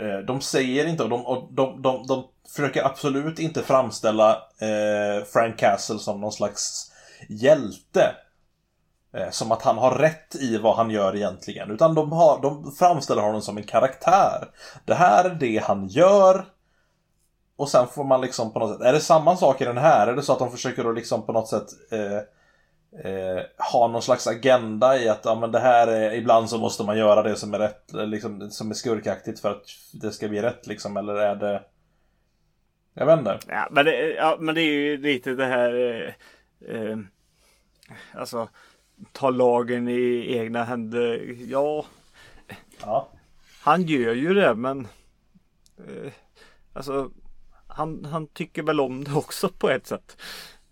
Eh, de säger inte, och de, och de, de, de försöker absolut inte framställa eh, Frank Castle som någon slags hjälte. Eh, som att han har rätt i vad han gör egentligen. Utan de, har, de framställer honom som en karaktär. Det här är det han gör. Och sen får man liksom på något sätt... Är det samma sak i den här? Är det så att de försöker då liksom på något sätt eh, eh, ha någon slags agenda i att ja, men det här är, ibland så måste man göra det som är rätt, liksom, som är skurkaktigt för att det ska bli rätt liksom, eller är det jag vet inte. Ja, men, det, ja, men det är ju lite det här eh, eh, Alltså Ta lagen i egna händer. Ja. Ja. Han gör ju det men eh, Alltså han, han tycker väl om det också på ett sätt.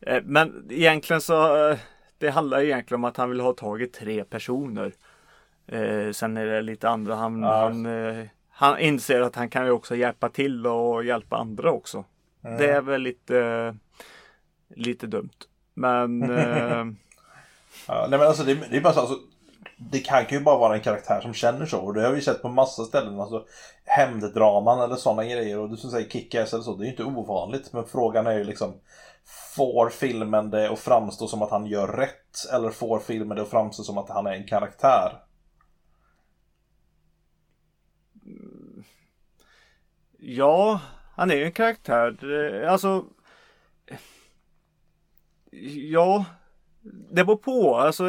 Eh, men egentligen så eh, Det handlar egentligen om att han vill ha tag i tre personer. Eh, sen är det lite andra. Han, Ja. han, eh, han inser att han kan ju också hjälpa till och hjälpa andra också. Mm. Det är väl lite Lite dumt. Men eh, Ja, nej men alltså det, det är bara så, alltså, Det kan ju bara vara en karaktär som känner så och det har vi sett på massa ställen. Alltså hämnddraman eller sådana grejer och du som säger Kick-Ass eller så. Det är ju inte ovanligt men frågan är ju liksom Får filmen det att framstå som att han gör rätt eller får filmen det att framstå som att han är en karaktär? Ja, han är ju en karaktär. Alltså. Ja. Det var på. Alltså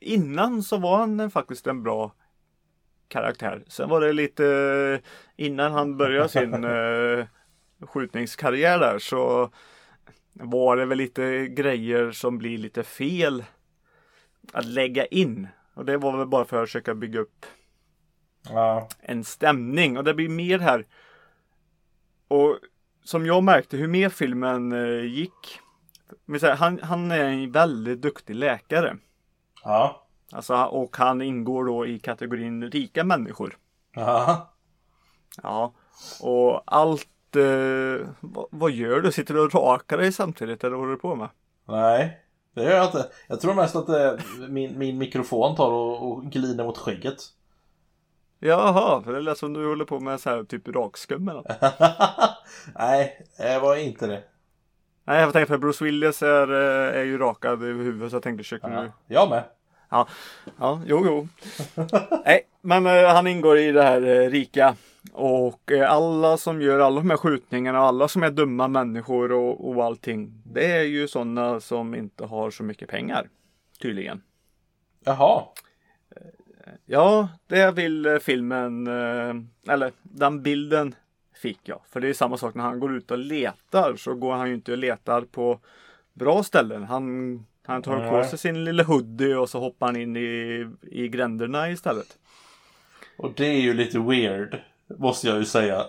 innan så var han faktiskt en bra karaktär. Sen var det lite innan han började sin eh, skjutningskarriär där så var det väl lite grejer som blir lite fel att lägga in. Och det var väl bara för att försöka bygga upp Ja. en stämning och det blir mer här. Och som jag märkte hur mer filmen eh, gick. Han, han är en väldigt duktig läkare. Ja. Alltså, och han ingår då i kategorin rika människor. Ja. Ja, och allt. Eh, vad, vad gör du? Sitter du och rakar dig samtidigt eller vad håller du på med? Nej. Det gör jag inte. Jag tror mest att det, min, min mikrofon tar och, och glider mot skägget. Jaha, för det lät som du håller på med så här typ rakskum eller. Nej, det var inte det. Nej, jag tänkte för Bruce Willis är, eh, är ju rakad i huvudet så jag tänkte försöka Ja. Jag med. Ja, ja jo, jo. Nej, men eh, han ingår i det här eh, rika. Och eh, alla som gör alla de här skjutningarna och alla som är dumma människor och, och allting. Det är ju sådana som inte har så mycket pengar. Tydligen. Jaha. Ja, det vill eh, filmen, eh, eller den bilden fick jag. För det är samma sak när han går ut och letar så går han ju inte och letar på bra ställen. Han, han tar på sig sin lilla hoodie och så hoppar han in i, i gränderna istället. Och det är ju lite weird. Måste jag ju säga.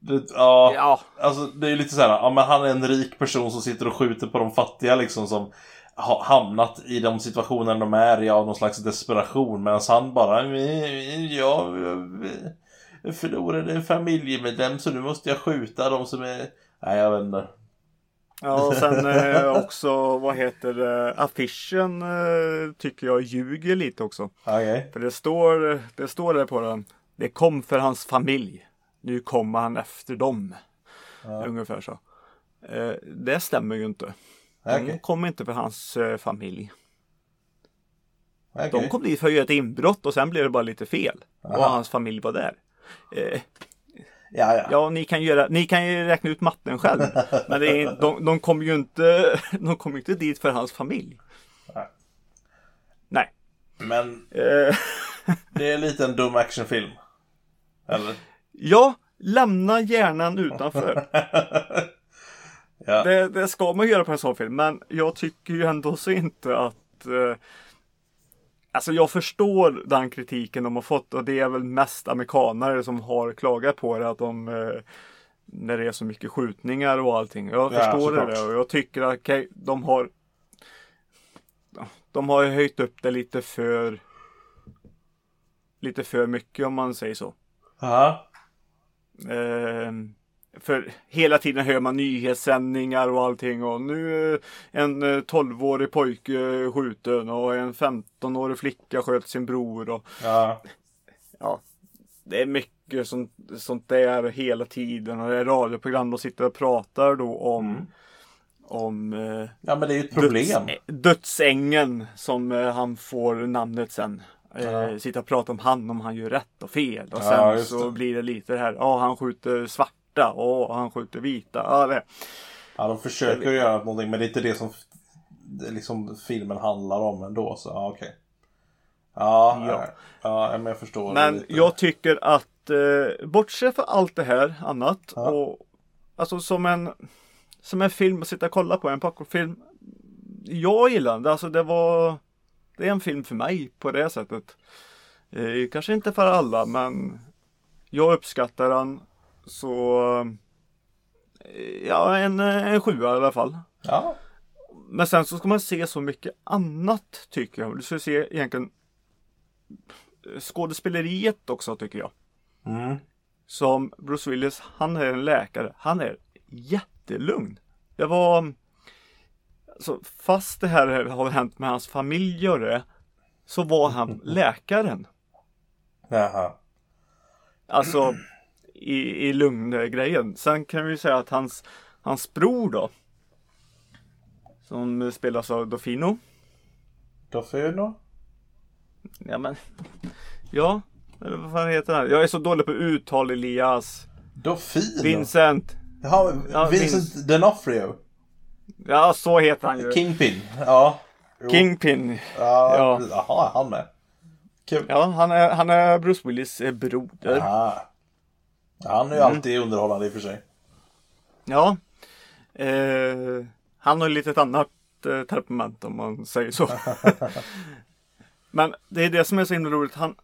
Det, ja, Ja, alltså det är ju lite så här, ja men han är en rik person som sitter och skjuter på de fattiga liksom som har hamnat i de situationer de är i av någon slags desperation medan han bara, "Men, ja, jag förlorade en familjemedlem så nu måste jag skjuta de som är, nej jag vet inte. Ja, och sen eh, också vad heter det, affischen eh, tycker jag ljuger lite också. Okej. För det står, det står där på den. Det kom för hans familj. Nu kommer han efter dem. Ungefär så. Eh, det stämmer ju inte. De Okej. kom inte för hans eh, familj. Okej. De kom dit för att göra ett inbrott och sen blev det bara lite fel. Och Aha. hans familj var där. Ja, ja. Ja, ni kan, göra, ni kan ju räkna ut matten själv. Men det är, de, de kom ju inte, de kom inte dit för hans familj. Nej. Nej. Men Eh, det är lite en dum actionfilm. Eller? ja, lämna hjärnan utanför. ja. Det, det ska man göra på en sån film. Men jag tycker ju ändå så inte att eh, Alltså jag förstår den kritiken de har fått och det är väl mest amerikanare som har klagat på det att de eh, När det är så mycket skjutningar och allting. Jag Ja, förstår såklart. det och jag tycker att okej, de har De har ju höjt upp det lite för Lite för mycket om man säger så. Ja. Ehm, för hela tiden hör man nyhetssändningar och allting och nu en eh, 12-årig pojke skjuten och en 15-årig flicka sköt sin bror och Ja. ja, det är mycket sånt, sånt där hela tiden och det är radioprogram och sitter och pratar då om om eh, Ja men det är ett problem. Döds, dödsängen som eh, han får namnet sen. Eh, Ja. Sitta och prata om han om han gör rätt och fel. Och Ja, sen just så blir det lite det här. Ja, han skjuter svarta och han skjuter vita. Ja, det. Ja de försöker göra någonting men det är inte det som liksom filmen handlar om ändå. Så ja, okej. Ja, Ja. ja. ja, men jag förstår. Men jag tycker att eh, bortsett från allt det här annat Ja. och alltså som en som en film att sitta och kolla på, en popcornfilm. Jag gillar den. Alltså det var det är en film för mig på det sättet. Eh, kanske inte för alla men jag uppskattar den så eh, ja en, en sjua i alla fall. Ja, Men sen så ska man se så mycket annat tycker jag. Du ska se egentligen skådespeleriet också tycker jag. mm. Som Bruce Willis, han är en läkare. Han är jättelugn. Det var alltså, fast det här har hänt med hans familj och det, så var han läkaren. Jaha. Alltså i, i lugngrejen. Sen kan vi säga att hans, hans bror då. Som spelas av Dofino. Dofino? Ja men. Ja. Eller vad fan heter han? Jag är så dålig på uttal Elias. Dofino? Vincent. Jaha, Ja, Vincent Vince. D'Onofrio. Ja så heter han ju. Kingpin. Ja. Jo. Kingpin. Ja, Ja. Jaha, han med. Kul. Ja han är, han är Bruce Willis eh, broder. Aha. Ja, Han är ju Mm. alltid underhållande i och för sig. Eh, han har ju lite ett annat eh, temperament om man säger så. men det är det som är så himla roligt. Han,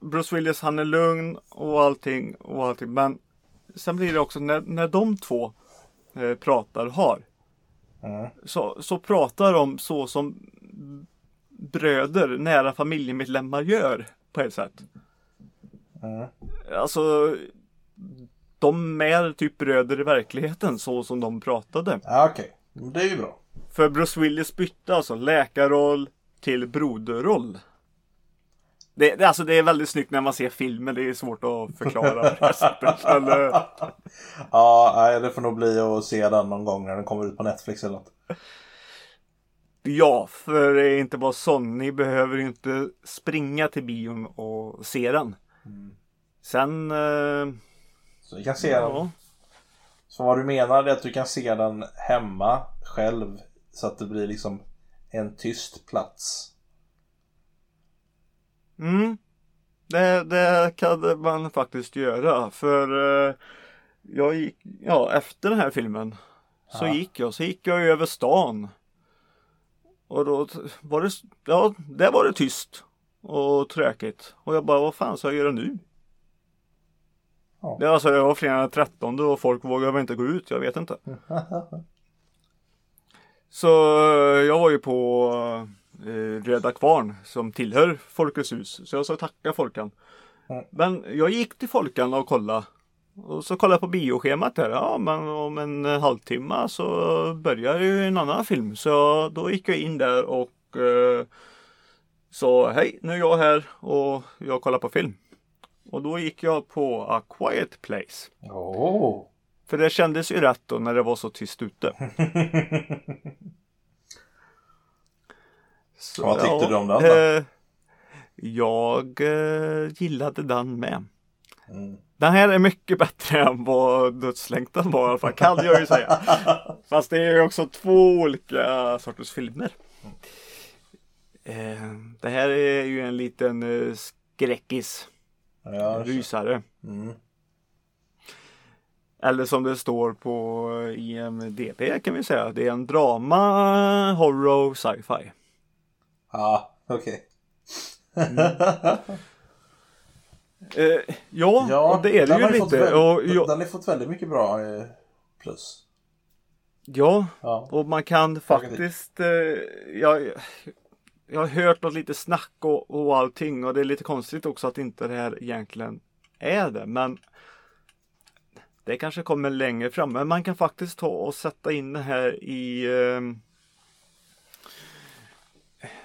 Bruce Willis han är lugn och allting och allting. Men sen blir det också när, när de två eh, pratar har. Mm. Så, så pratar de så som bröder, nära familjemedlemmar gör på ett sätt. Mm. Alltså de är typ bröder i verkligheten så som de pratade. Ja, okej. Men Det är ju bra. För Bruce Willis bytte alltså läkarroll till broderroll. Det, det, alltså det är väldigt snyggt när man ser filmen, det är svårt att förklara på det här sättet. Eller, Ja, det får nog bli att se den någon gång när den kommer ut på Netflix eller något. ja, för det är inte bara ni behöver ju inte springa till bion och se den. Sen, eh, Så vi kan se den. ja, Så vad du menar är att du kan se den hemma själv så att det blir liksom en tyst plats. Mm. Det, det kan man faktiskt göra. För eh, jag gick, ja efter den här filmen så Ja. gick jag, så gick jag över stan. Och då var det, ja, där var det tyst och tråkigt. Och jag bara, vad fan ska jag göra nu? Ja. Det, alltså, det var fredag den 13 och folk vågade väl inte gå ut, jag vet inte. Så eh, jag var ju på eh, Röda Kvarn som tillhör Folkets hus. Så jag sa tacka Folkan. Mm. Men jag gick till Folkan och kollade. Och så kollade jag på bioschemat där. Ja men om en halvtimme så börjar ju en annan film. Så då gick jag in där och eh, sa hej nu är jag här och jag kollar på film. Och då gick jag på A Quiet Place. Åh! För det kändes ju rätt då när det var så tyst ute. Så, Vad tyckte du om den då? eh, Jag eh, gillade den med. Mm. Den här är mycket bättre än vad Dödslängtan var i alla fall, kan jag ju säga. Fast det är ju också två olika sorters filmer. Eh, det här är ju en liten eh, skräckis, Ja, rysare. mm. Eller som det står på IMDB kan vi säga. Det är en drama, horror, sci-fi. ja okej. Eh, ja, och det är det ju lite. väldigt- Och, ja, Den har fått väldigt mycket bra eh, plus. ja, Ja. och man kan faktiskt. Eh, jag, jag har hört något lite snack och, och allting. Och det är lite konstigt också att inte det här egentligen är det. Men det kanske kommer längre fram. Men man kan faktiskt ta och sätta in det här i ehm,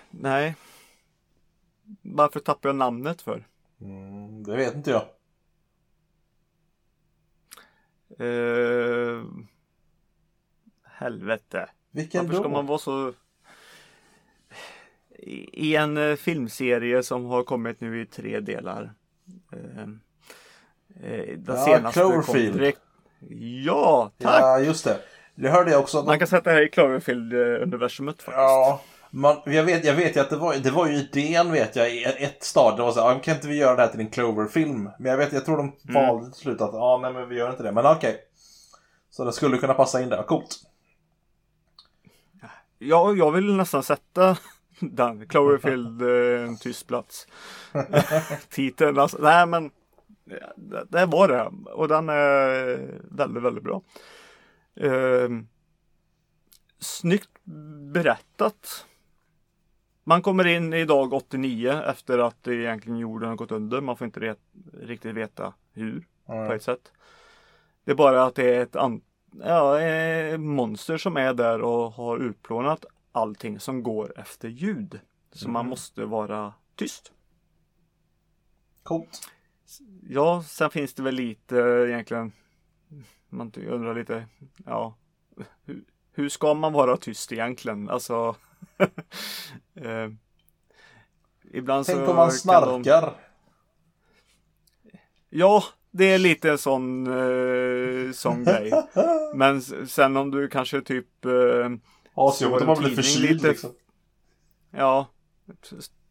Nej. Varför tappar jag namnet för? Mm, det vet inte jag. Eh, helvete. Vilken Varför ska då? man vara så... I en eh, filmserie som har kommit nu i tre delar. Eh, eh, den Ja, senaste Cloverfield. direkt. Ja, tack! Ja, just det. Jag hörde jag också. Man kan sätta det här i Cloverfield-universumet faktiskt. Ja, man, jag, vet, jag vet ju att det var, det var ju idén vet jag i ett stad. Det var så här, "Ah, kan inte vi göra det här till en Clover-film? Men jag vet, jag tror de valde till slut att, ja nej men vi gör inte det. Men okej. Så det skulle kunna passa in där, coolt. Ja, jag vill nästan sätta den. Cloverfield, eh, en tyst plats. Titeln, alltså, nej men det, det var det. Och den är väldigt, väldigt bra. Eh, snyggt berättat. Man kommer in i dag 89 efter att egentligen jorden har gått under. Man får inte ret, riktigt veta hur på ett sätt. Det är bara att det är ett an- ja, eh, monster som är där och har utplånat allting som går efter ljud. Så man måste vara tyst. Coolt. Ja, sen finns det väl lite egentligen. Man undrar lite. Ja, hur, hur ska man vara tyst egentligen? Alltså. eh, ibland Tänk så om man snarkar. De, ja, det är lite sån, eh, sån grej. Men sen om du kanske typ eh, Asjobbigt om man blir förkyld liksom. Ja.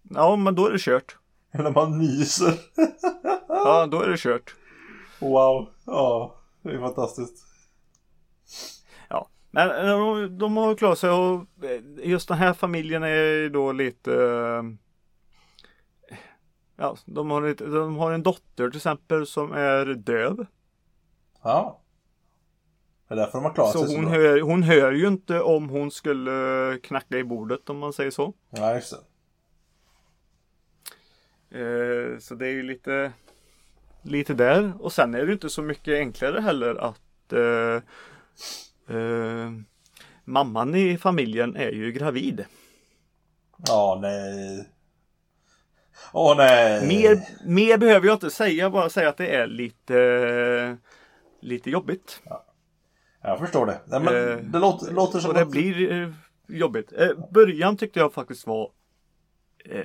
Ja, men då är det kört. Eller man nyser. Ja, då är det kört. Wow. Ja, det är fantastiskt. Ja, men eh, de, de har klarat sig och eh, just den här familjen är ju då lite eh, Ja, de har, lite, de har en dotter till exempel som är döv. Ja. Det är därför de har klarat Så sig så hon bra. hör, hon hör ju inte om hon skulle knacka i bordet om man säger så. Ja, just det. Eh, så det är ju lite Lite där och sen är det inte så mycket enklare heller att eh, eh, Mamman i familjen är ju gravid. Ja, nej. Åh nej. Mer, mer behöver jag inte säga, bara säga att det är lite Lite jobbigt. Jag förstår det. Nej, men Eh, det låter, låter som Och det att... blir eh, jobbigt. Eh, början tyckte jag faktiskt var eh,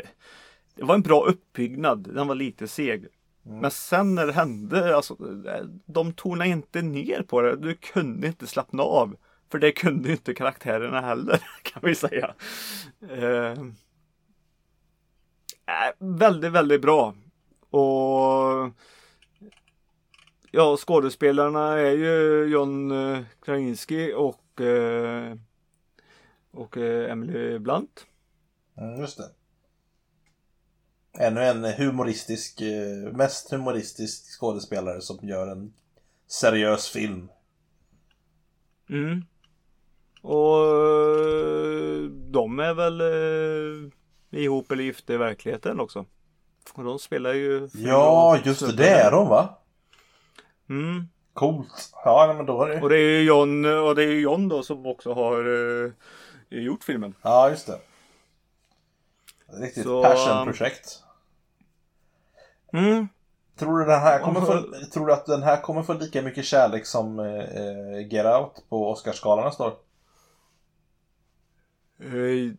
Det var en bra uppbyggnad. Den var lite seg. Mm. Men sen när det hände, alltså, eh, de tonade inte ner på det. Du kunde inte slappna av. För det kunde inte karaktärerna heller, kan vi säga. Eh, väldigt, väldigt bra. Och Ja, skådespelarna är ju John eh, Krasinski och eh, och eh, Emily Blunt. Mm, just det. Ännu en humoristisk, mest humoristisk skådespelare som gör en seriös film. Mm. Och de är väl eh, ihop eller gifta i verkligheten också. Och de spelar ju Ja, just det. Det är de va? Mm. Coolt. Ja, men då är det... Och det är ju John, och det är John då som också har eh, gjort filmen. Ja, just det. Riktigt Så, passionprojekt. Mm. Tror du, den här kommer få, tror du att den här kommer få lika mycket kärlek som eh, Get Out på Oscarsgalan nästa år? Eh,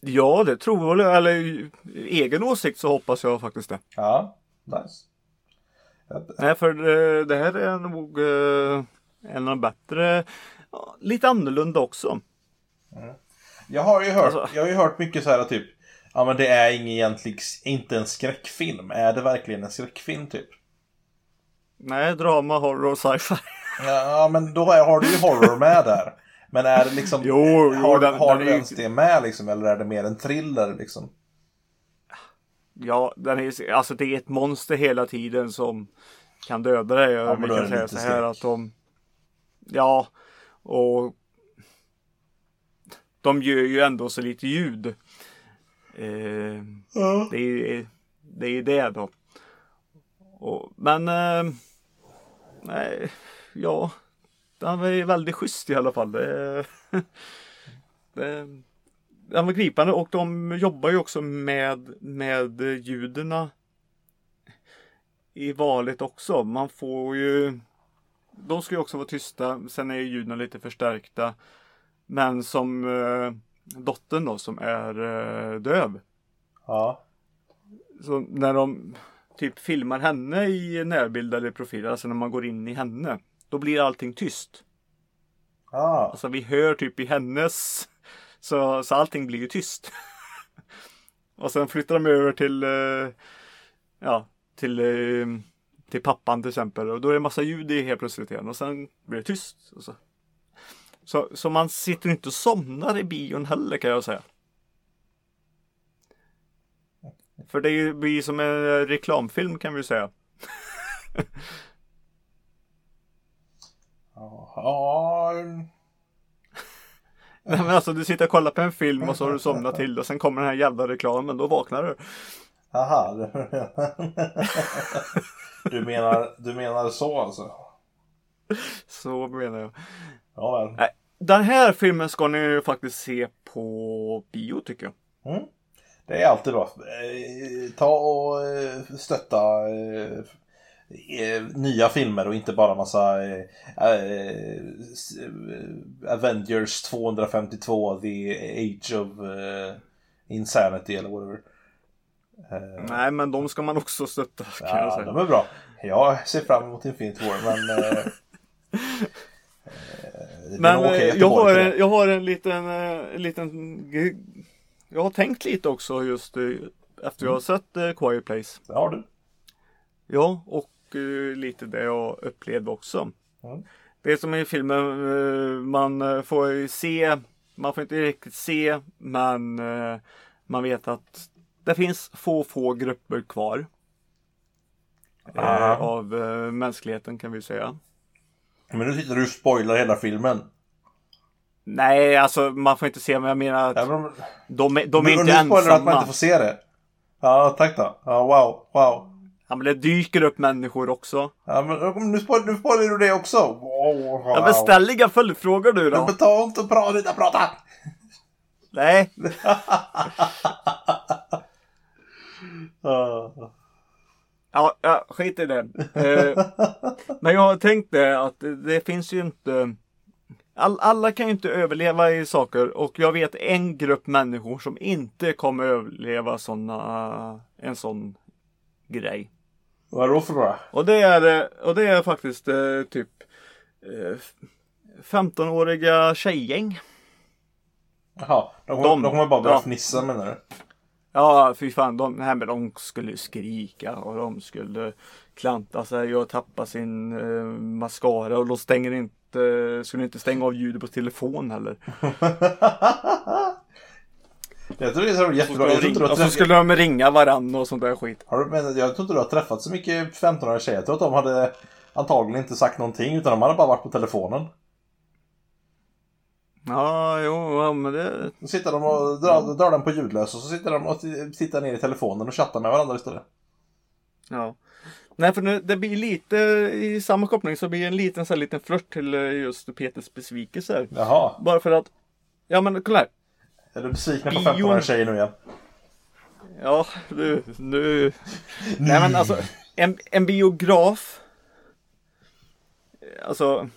Ja, det tror jag. Eller egen åsikt så hoppas jag faktiskt det. Ja, nice. Nej, för det, det här är nog eh, en av de bättre. Lite annorlunda också. Jag har ju hört, Alltså- jag har ju hört mycket så här typ Ja men det är ingen egentlig, inte en skräckfilm. Är det verkligen en skräckfilm typ? Nej, drama, horror, sci-fi. Ja men då är, har du ju horror med där. Men är det liksom Jo, jo, Har, den- har den du ens det med liksom? Eller är det mer en thriller liksom? Ja, den är, alltså det är ett monster hela tiden som kan döda dig. Ja, men Vi kan säga så här skräck. att de Ja, och de gör ju ändå så lite ljud. Eh, det är ju det, är det då. Och, men eh, nej, ja, den var ju väldigt schysst i alla fall. Det, det, den var gripande och de jobbar ju också med, med ljuden i valet också. Man får ju De ska ju också vara tysta. Sen är ju ljuden lite förstärkta. Men som eh, dottern då som är eh, döv. Ja. Så när de typ filmar henne i närbild eller profil, alltså när man går in i henne. Då blir allting tyst. Ah. Alltså vi hör typ i hennes. Så, så allting blir ju tyst. och sen flyttar de över till, eh, ja, till, eh, till pappan till exempel. Och då är det massa ljud i helt plötsligt igen. Och sen blir det tyst. Och så. Så, så man sitter inte och somnar i bion heller kan jag säga. För det blir som en reklamfilm kan vi säga. Ja, Nej men alltså du sitter och kollar på en film och så har du somnat till och sen kommer den här jävla reklamen. Då vaknar du. Aha. Du menar, du menar så alltså? Så menar jag. Ja väl. Nej, den här filmen ska ni ju faktiskt se på bio tycker jag. Mm. Det är alltid bra. Eh, Ta och eh, stötta eh, nya filmer och inte bara massa eh, eh, eh, Avengers 252 The Age of eh, Insanity eller whatever. Eh, Nej men de ska man också stötta kan jag ja, säga. de är bra. Jag ser fram emot Infinity War men... Eh, eh, Men eh, jag, har en, jag har en liten, eh, en liten Jag har tänkt lite också just eh, efter jag har sett eh, Quiet Place. Det har du. Ja, och eh, lite det jag upplevde också. Mm. Det är som i filmen, eh, man eh, får ju se, man får inte riktigt se, men man vet att det finns få, få grupper kvar. Aha. av mänskligheten kan vi säga. Men nu sitter du och spoilar hela filmen. Nej, alltså man får inte se, men jag menar att Ja, men, de, de är men, inte och nu spoilar du att man ensamma. inte får se det. Ja, tack då. Ja, wow, wow. Ja, men det dyker upp människor också. Ja, men nu spoilar, nu spoilar du det också. Wow, wow. Ja, men ställ inga följdfrågor du Men då. ta inte och prata, inte prata! Nej, ja, ja skit i det. Eh, men jag har tänkt det att det, det finns ju inte all, Alla kan ju inte överleva i saker och jag vet en grupp människor som inte kommer överleva såna, en sån grej. Vad är det för några? Och det är, eh, och det är faktiskt eh, typ eh, 15-åriga tjejgäng. Jaha, de, kommer- De- de kommer bara börja ja. fnissa menar du? Ja, fy fan. De, nej, men de skulle skrika och de skulle klanta sig och tappa sin eh, mascara och de stänger inte, skulle inte stänga av ljudet på telefon heller. Jag tror det är så Så jättebra. skulle Jag de tror inte du ringa, har och så skulle de ringa varandra och sånt där skit. Har du, men jag tror inte du har träffat så mycket 15-åriga tjejer. Jag tror att de hade antagligen inte sagt någonting utan de hade bara varit på telefonen. Ja, jo, ja, men det... Då sitter de och drar, drar den på ljudlös och så sitter de och tittar ner i telefonen och chattar med varandra istället. Ja. Nej, för nu, det blir lite i samma koppling så blir det en liten, så här, liten flört till eh, just Peters besvikelser. Jaha, Bara för att, ja men kolla här. Är du besviken på Bion. 15-åriga tjejer nu igen? Ja, du, nu... Nej men alltså, en, en biograf. Alltså,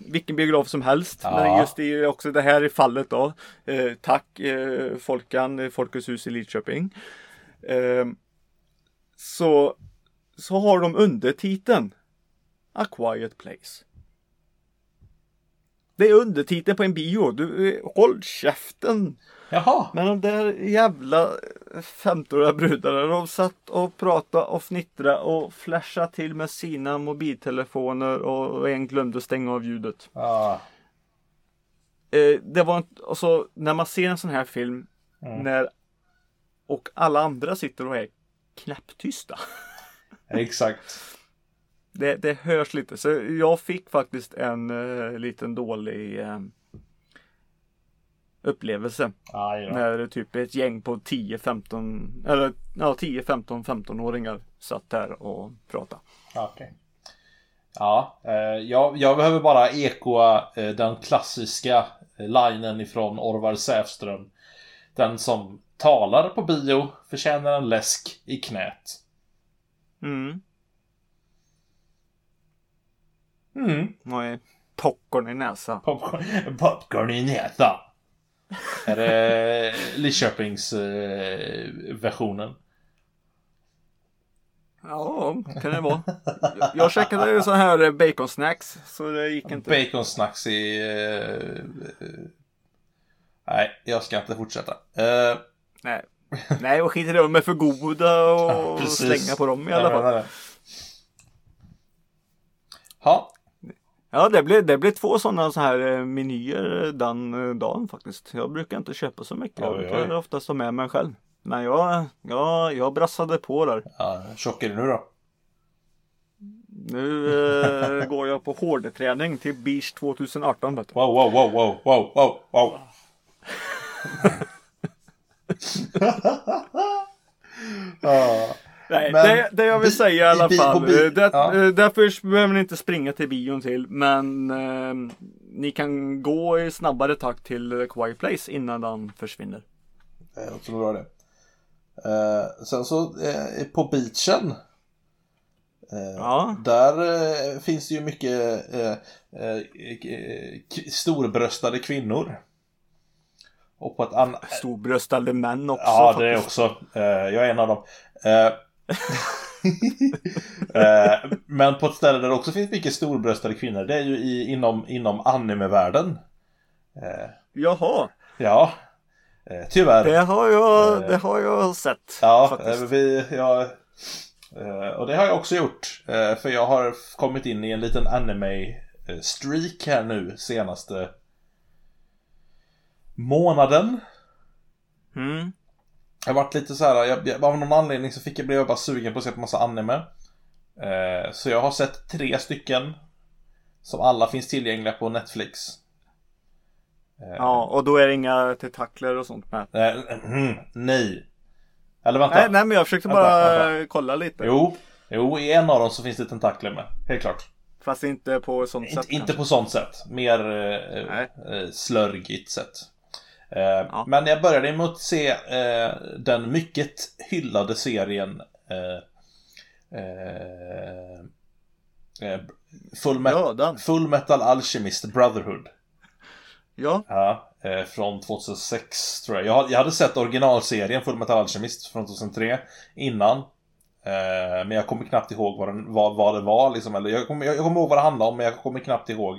vilken biograf som helst. Ja. Men just i också det här i fallet då. Eh, tack eh, Folkan, eh, Folkets hus i Lidköping. Eh, så, så har de undertiteln A Quiet Place. Det är undertiteln på en bio. Du, håll käften! Jaha, Men de där jävla 15-åriga brudarna de satt och pratade och fnittrade och flashade till med sina mobiltelefoner och en glömde stänga av ljudet. ja. Eh, det var inte, och så när man ser en sån här film Mm. när och alla andra sitter och är knäpptysta. exakt. Det, det hörs lite. Så jag fick faktiskt en eh, liten dålig eh, upplevelse. Aj då. När typ ett gäng på 10-15 eller ja 10-15 15-åringar satt där och pratade. Okej. Ja, eh, jag, jag behöver bara ekoa eh, den klassiska eh, linen ifrån Orvar Säfström. Den som talar på bio förtjänar en läsk i knät. Mm. Mm. Och popcorn i näsan. Popcorn, popcorn i näsan. Är det Lidköpings eh, versionen? Ja, kan det vara. Jag- checkade ju så här eh, bacon snacks så det gick inte. Bacon snacks i... eh, nej, jag ska inte fortsätta. Eh, Nej. Nej, och skit i det. De är för goda och precis. slänga på dem i alla fall. Ja, Ja, det blev, det blev två sådana så här eh, menyer den eh, dagen faktiskt. Jag brukar inte köpa så mycket. Jag brukar oftast ta med mig själv. Men jag, jag, jag brassade på där. ja tjock är du nu då? Nu eh, går jag på hårdträning till Beach 2018. Vet du. Wow, wow, wow, wow, wow, wow, wow. ja. Nej, Men det, det jag vill säga i alla fall. eh, det, ja. eh, Därför behöver ni inte springa till bion till. Men eh, ni kan gå i snabbare takt till eh, Quiet Place innan den försvinner. Jag tror det. Eh, sen så eh, på beachen. Eh, Ja. Där eh, finns det ju mycket eh, eh, eh, storbröstade kvinnor. Och på ett annat... Storbröstade män också. Ja, det är faktiskt. också. Eh, jag är en av dem. Eh, men på ett ställe där det också finns mycket storbröstade kvinnor, det är ju i, inom, inom animevärlden. Eh, Jaha, ja, eh, tyvärr. det har jag, Eh. det har jag sett. Ja, faktiskt. eh, vi, jag, eh, och det har jag också gjort. För jag har kommit in i en liten anime-streak här nu senaste månaden. Mm. Jag varit lite så här, jag, jag, av någon anledning så fick jag, blev jag bara sugen på att se på massa anime. Eh, så jag har sett tre stycken. Som alla finns tillgängliga på Netflix. Eh, Ja, och då är det inga tentakler och sånt med. eh, mm, nej. Eller vänta. Nej, nej, men jag försökte Vänta, bara vänta. kolla lite. Jo, jo, i en av dem så finns det tentakler med. Helt klart. Fast inte på sånt Inte, sätt. inte kanske. på sånt sätt. Mer eh, Nej. eh, slörgigt sätt. Eh, Men jag började med att se eh, den mycket hyllade serien eh, Full, Met- Ja. Full Metal Alchemist Brotherhood. Ja, Ja, eh, från 2006 tror jag. jag. hade- Jag hade sett originalserien Full Metal Alchemist från 2003 innan. Eh, men jag kommer knappt ihåg vad, den, vad, vad det var liksom. Eller jag, kommer, jag, jag kommer ihåg vad det handlade om men jag kommer knappt ihåg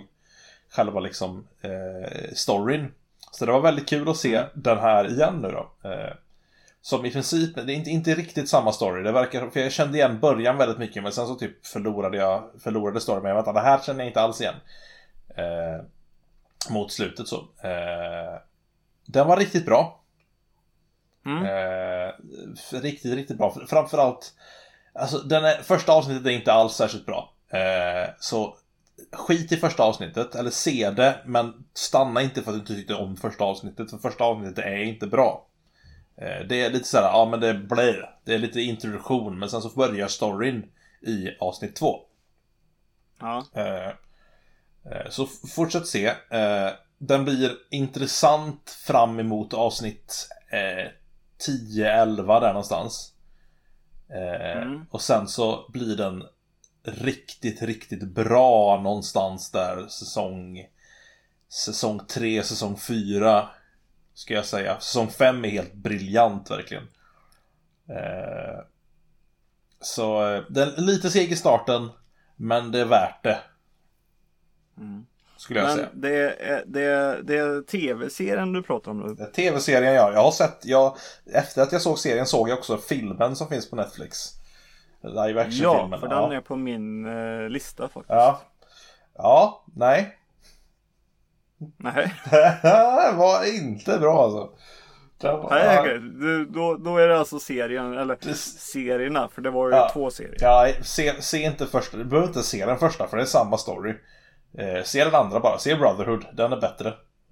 själva liksom eh, storyn. Så det var väldigt kul att se den här igen nu då. Eh, som i princip, det är inte, inte riktigt samma story. Det verkar, för jag kände igen början väldigt mycket men sen så typ förlorade jag förlorade storyn. Men vänta, det här känner jag inte alls igen. Eh, mot slutet så. Eh, den var riktigt bra. Mm. Eh, riktigt, riktigt bra. Framförallt, alltså den är, första avsnittet är inte alls särskilt bra. Eh, så skit i första avsnittet, eller se det, men stanna inte för att du inte tyckte om första avsnittet, för första avsnittet är inte bra. Eh, det är lite såhär, ja men det blir, det är lite introduktion, men sen så börjar storyn i avsnitt två. ja. Eh, eh, Så fortsätt se. Den blir intressant fram emot avsnitt eh, 10-11 där någonstans. Mm. Och sen så blir den riktigt, riktigt bra någonstans där säsong Säsong 3, säsong 4 Ska jag säga. Säsong 5 är helt briljant verkligen. Eh, Så eh, den är lite seg i starten Men det är värt det. Mm. Skulle jag Men säga. det är, det, är, det är tv-serien du pratar om nu. TV-serien ja, jag har sett, jag, efter att jag såg serien såg jag också filmen som finns på Netflix. Live Ja, action-filmen. för den är på min eh, lista faktiskt. ja. Ja, nej. Nej, det var inte bra alltså. Var, Nej ja, okej. Du- Då, då är det alltså serien, eller Det- serierna, för det var ju Ja. två serier. ja, se, se inte första, du behöver inte se den första för det är samma story. Eh, se den andra bara, se Brotherhood, den är bättre.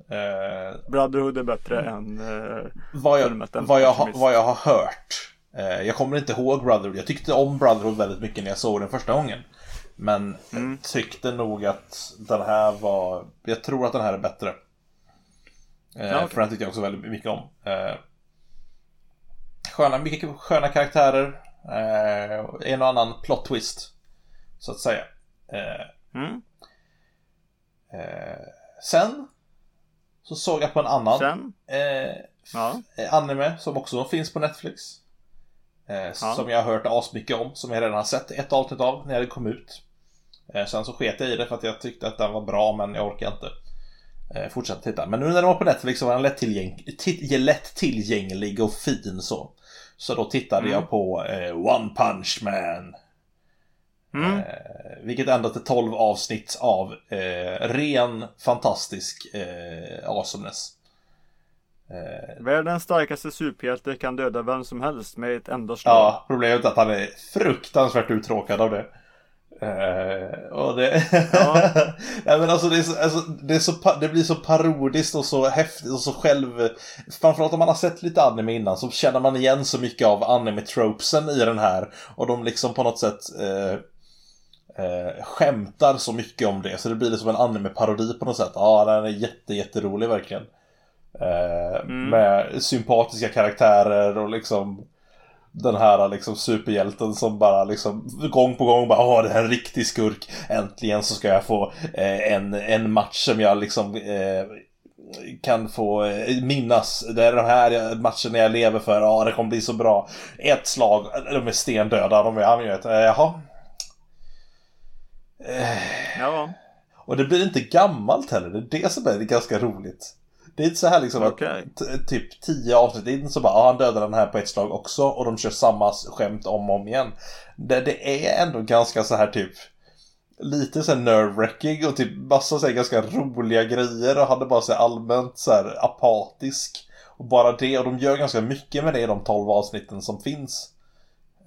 Eh, Brotherhood är bättre än... Eh, vad, jag, Fullmetal vad, jag, Alchemist. vad jag har hört. Eh, jag kommer inte ihåg Brotherhood. Jag tyckte om Brotherhood väldigt mycket när jag såg den första gången. Men Mm. jag tyckte nog att den här var... Jag tror att den här är bättre. Eh, Ja, okej. För den tyckte jag också väldigt mycket om. Eh, sköna, mycket sköna karaktärer. En och annan plot twist. Så att säga. Mm. sen så såg jag på en annan. Ja. anime som också finns på Netflix. Eh, Som jag har hört asmycket om, som jag redan har sett ett avsnitt av när det kom ut. Eh, sen så sket jag i det för att jag tyckte att den var bra men jag orkar inte eh, fortsätta titta. Men nu när den var på Netflix så var den lättillgäng ti- lätt tillgänglig och fin så. Så då tittade Mm. jag på eh, One Punch Man. Mm. Eh, vilket ändå till 12 avsnitt av eh, ren fantastisk eh, awesomeness. Eh, Världens starkaste superhjälte kan döda vem som helst med ett enda slag. Ja, problemet är att han är fruktansvärt uttråkad av det. Eh, och det... Ja. Nej men alltså det, är så, alltså det, är så, det blir så parodiskt och så häftigt och så själv... Framförallt om man har sett lite anime innan så känner man igen så mycket av anime-tropesen i den här. Och de liksom på något sätt eh, eh, skämtar så mycket om det. Så det blir liksom en anime-parodi på något sätt. Ja, den är jätte, jätterolig verkligen. Eh, Mm. Med sympatiska karaktärer och liksom den här liksom superhjälten som bara liksom gång på gång bara Åh, det här är en riktig skurk. Äntligen så ska jag få eh, en, en match som jag liksom eh, kan få eh, minnas. Det är de här matcherna jag lever för. Ja, det kommer bli så bra. Ett slag, de är stendöda. De är, han vet, eh, jaha. Ja, och det blir inte gammalt heller. Det är det som är ganska roligt. Det är inte så här liksom Okej. att typ tio avsnitt, inte så bara ah, han dödar den här på ett slag också och de kör samma skämt om och om igen. Det, det är ändå ganska så här typ lite så här nerve-wracking och typ massa så ganska roliga grejer och är bara så allmänt så här apatisk. Och bara det, och de gör ganska mycket med det i de 12 avsnitten som finns.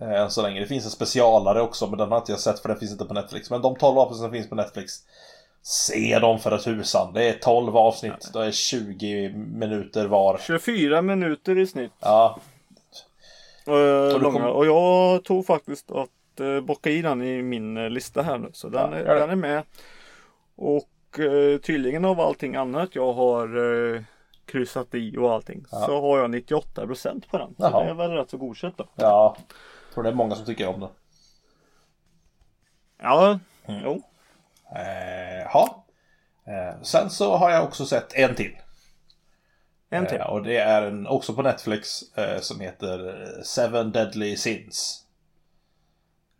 Eh, Än så länge. Det finns en specialare också, men den har inte jag sett för den finns inte på Netflix. Men de 12 avsnitt som finns på Netflix, se dem för ett husan. Det är 12 avsnitt, det är 20 minuter var. 24 minuter i snitt. Ja, eh, du långa. kom- Och jag tog faktiskt att eh, bocka i den i min eh, lista här nu. Så den, Ja, är, den är med. Och eh, tydligen av allting annat jag har eh, kryssat i och allting. Ja. Så har jag 98% på den. Så Jaha. det är väl rätt så godkänt då. ja. Jag tror det är många som tycker om det. Ja, Mm. jo. Eh, ja. Eh, sen så har jag också sett en till. En till. Eh, och det är en, också på Netflix som heter Seven Deadly Sins.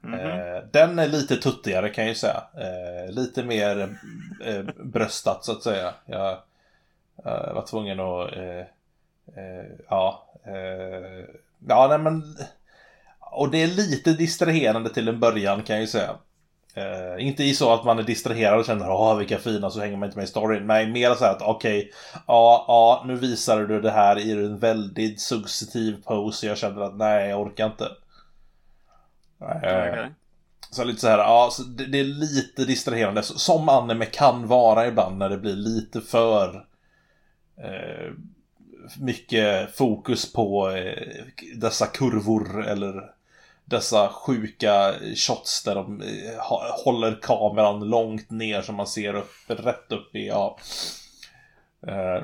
Mhm. Eh, den är lite tuttigare kan jag ju säga. Lite mer bröstat så att säga. Jag var tvungen att... Ja. Ja, nej men... Och det är lite distraherande till en början kan jag ju säga. Eh, inte i så att man är distraherad och känner åh vilka fina så hänger man inte med i storyn. Nej, mer så här att okej, ja, ja, nu visar du det här i en väldigt successiv pose. Jag känner att nej, jag orkar inte. Eh, Okej. så lite så här, ja, så det, det är lite distraherande. Som anime kan vara ibland när det blir lite för eh, mycket fokus på dessa kurvor eller dessa sjuka shots där de eh, håller kameran långt ner så man ser upp, rätt upp i, ja. Eh,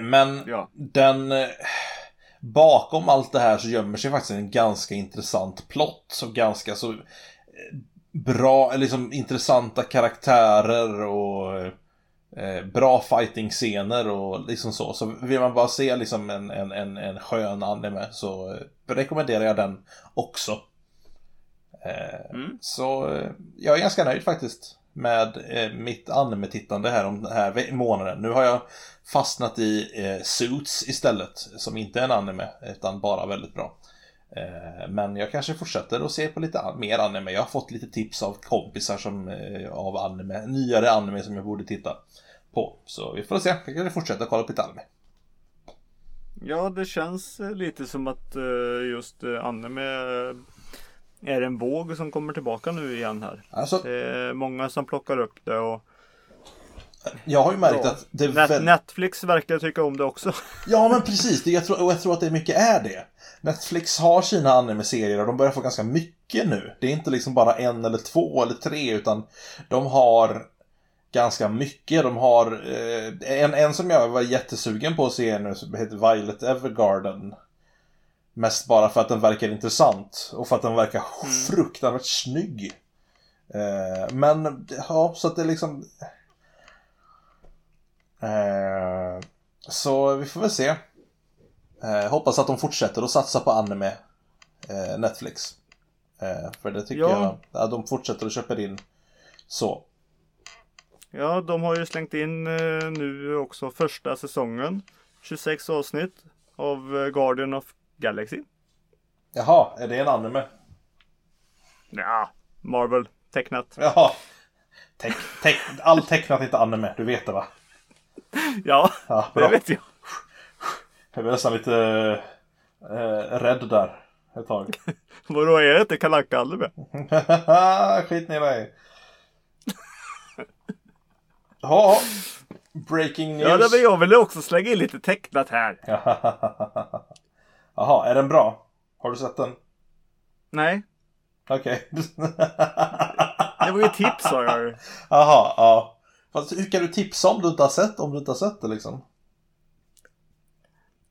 men Ja. den... eh, Bakom allt det här så gömmer sig faktiskt en ganska intressant plott. Så ganska så bra, liksom intressanta karaktärer och eh, bra fighting-scener och liksom så. Så vill man bara se liksom en, en, en, en skön anime så eh, rekommenderar jag den också. Eh, Mm. Så jag är ganska nöjd faktiskt med eh, mitt anime-tittande här om den här månaden. Nu har jag fastnat i Suits istället, som inte är en anime, utan bara väldigt bra. Eh, men jag kanske fortsätter att se på lite mer anime. Jag har fått lite tips av kompisar som, eh, av anime, nyare anime som jag borde titta på. Så vi får se, jag kanske fortsätter kolla på lite anime. Ja, det känns eh, lite som att just anime är en våg som kommer tillbaka nu igen här. Alltså, Det är många som plockar upp det och jag har ju märkt Ja. att det Net-. Netflix verkar tycka om det också. Ja men precis, jag, tror, och jag tror att det mycket är det. Netflix har sina anime-serier och de börjar få ganska mycket nu. Det är inte liksom bara en eller två eller tre utan de har ganska mycket. De har eh, en, en som jag var jättesugen på att se nu som heter Violet Evergarden. Mest bara för att den verkar intressant och för att den verkar fruktansvärt snygg. Eh, men ja, så att det liksom... Eh, så vi får väl se. Eh, hoppas att de fortsätter att satsa på anime. Eh, Netflix. Eh, för det tycker Ja. jag. Ja, de fortsätter att köpa in. Så. Ja, de har ju slängt in eh, nu också första säsongen. 26 avsnitt av eh, Guardian of Galaxy. Jaha, är det en anime? Ja, Marvel tecknat. Jaha. Teck, teck, all tecknat är inte anime, du vet det va? Ja, Ja, det vet jag. Jag blev nästan lite eh, rädd där ett tag. Vadå, är det inte Kalle Anka-anime? Skit ner dig. Ja, breaking news. Ja, det men jag ville också slänga in lite tecknat här. Jaha, är den bra? Har du sett den? Nej, Okej. det var ju tips sa jag ju. Jaha, ja. Fast hur kan du tipsa om du inte har sett om du inte har sett det liksom?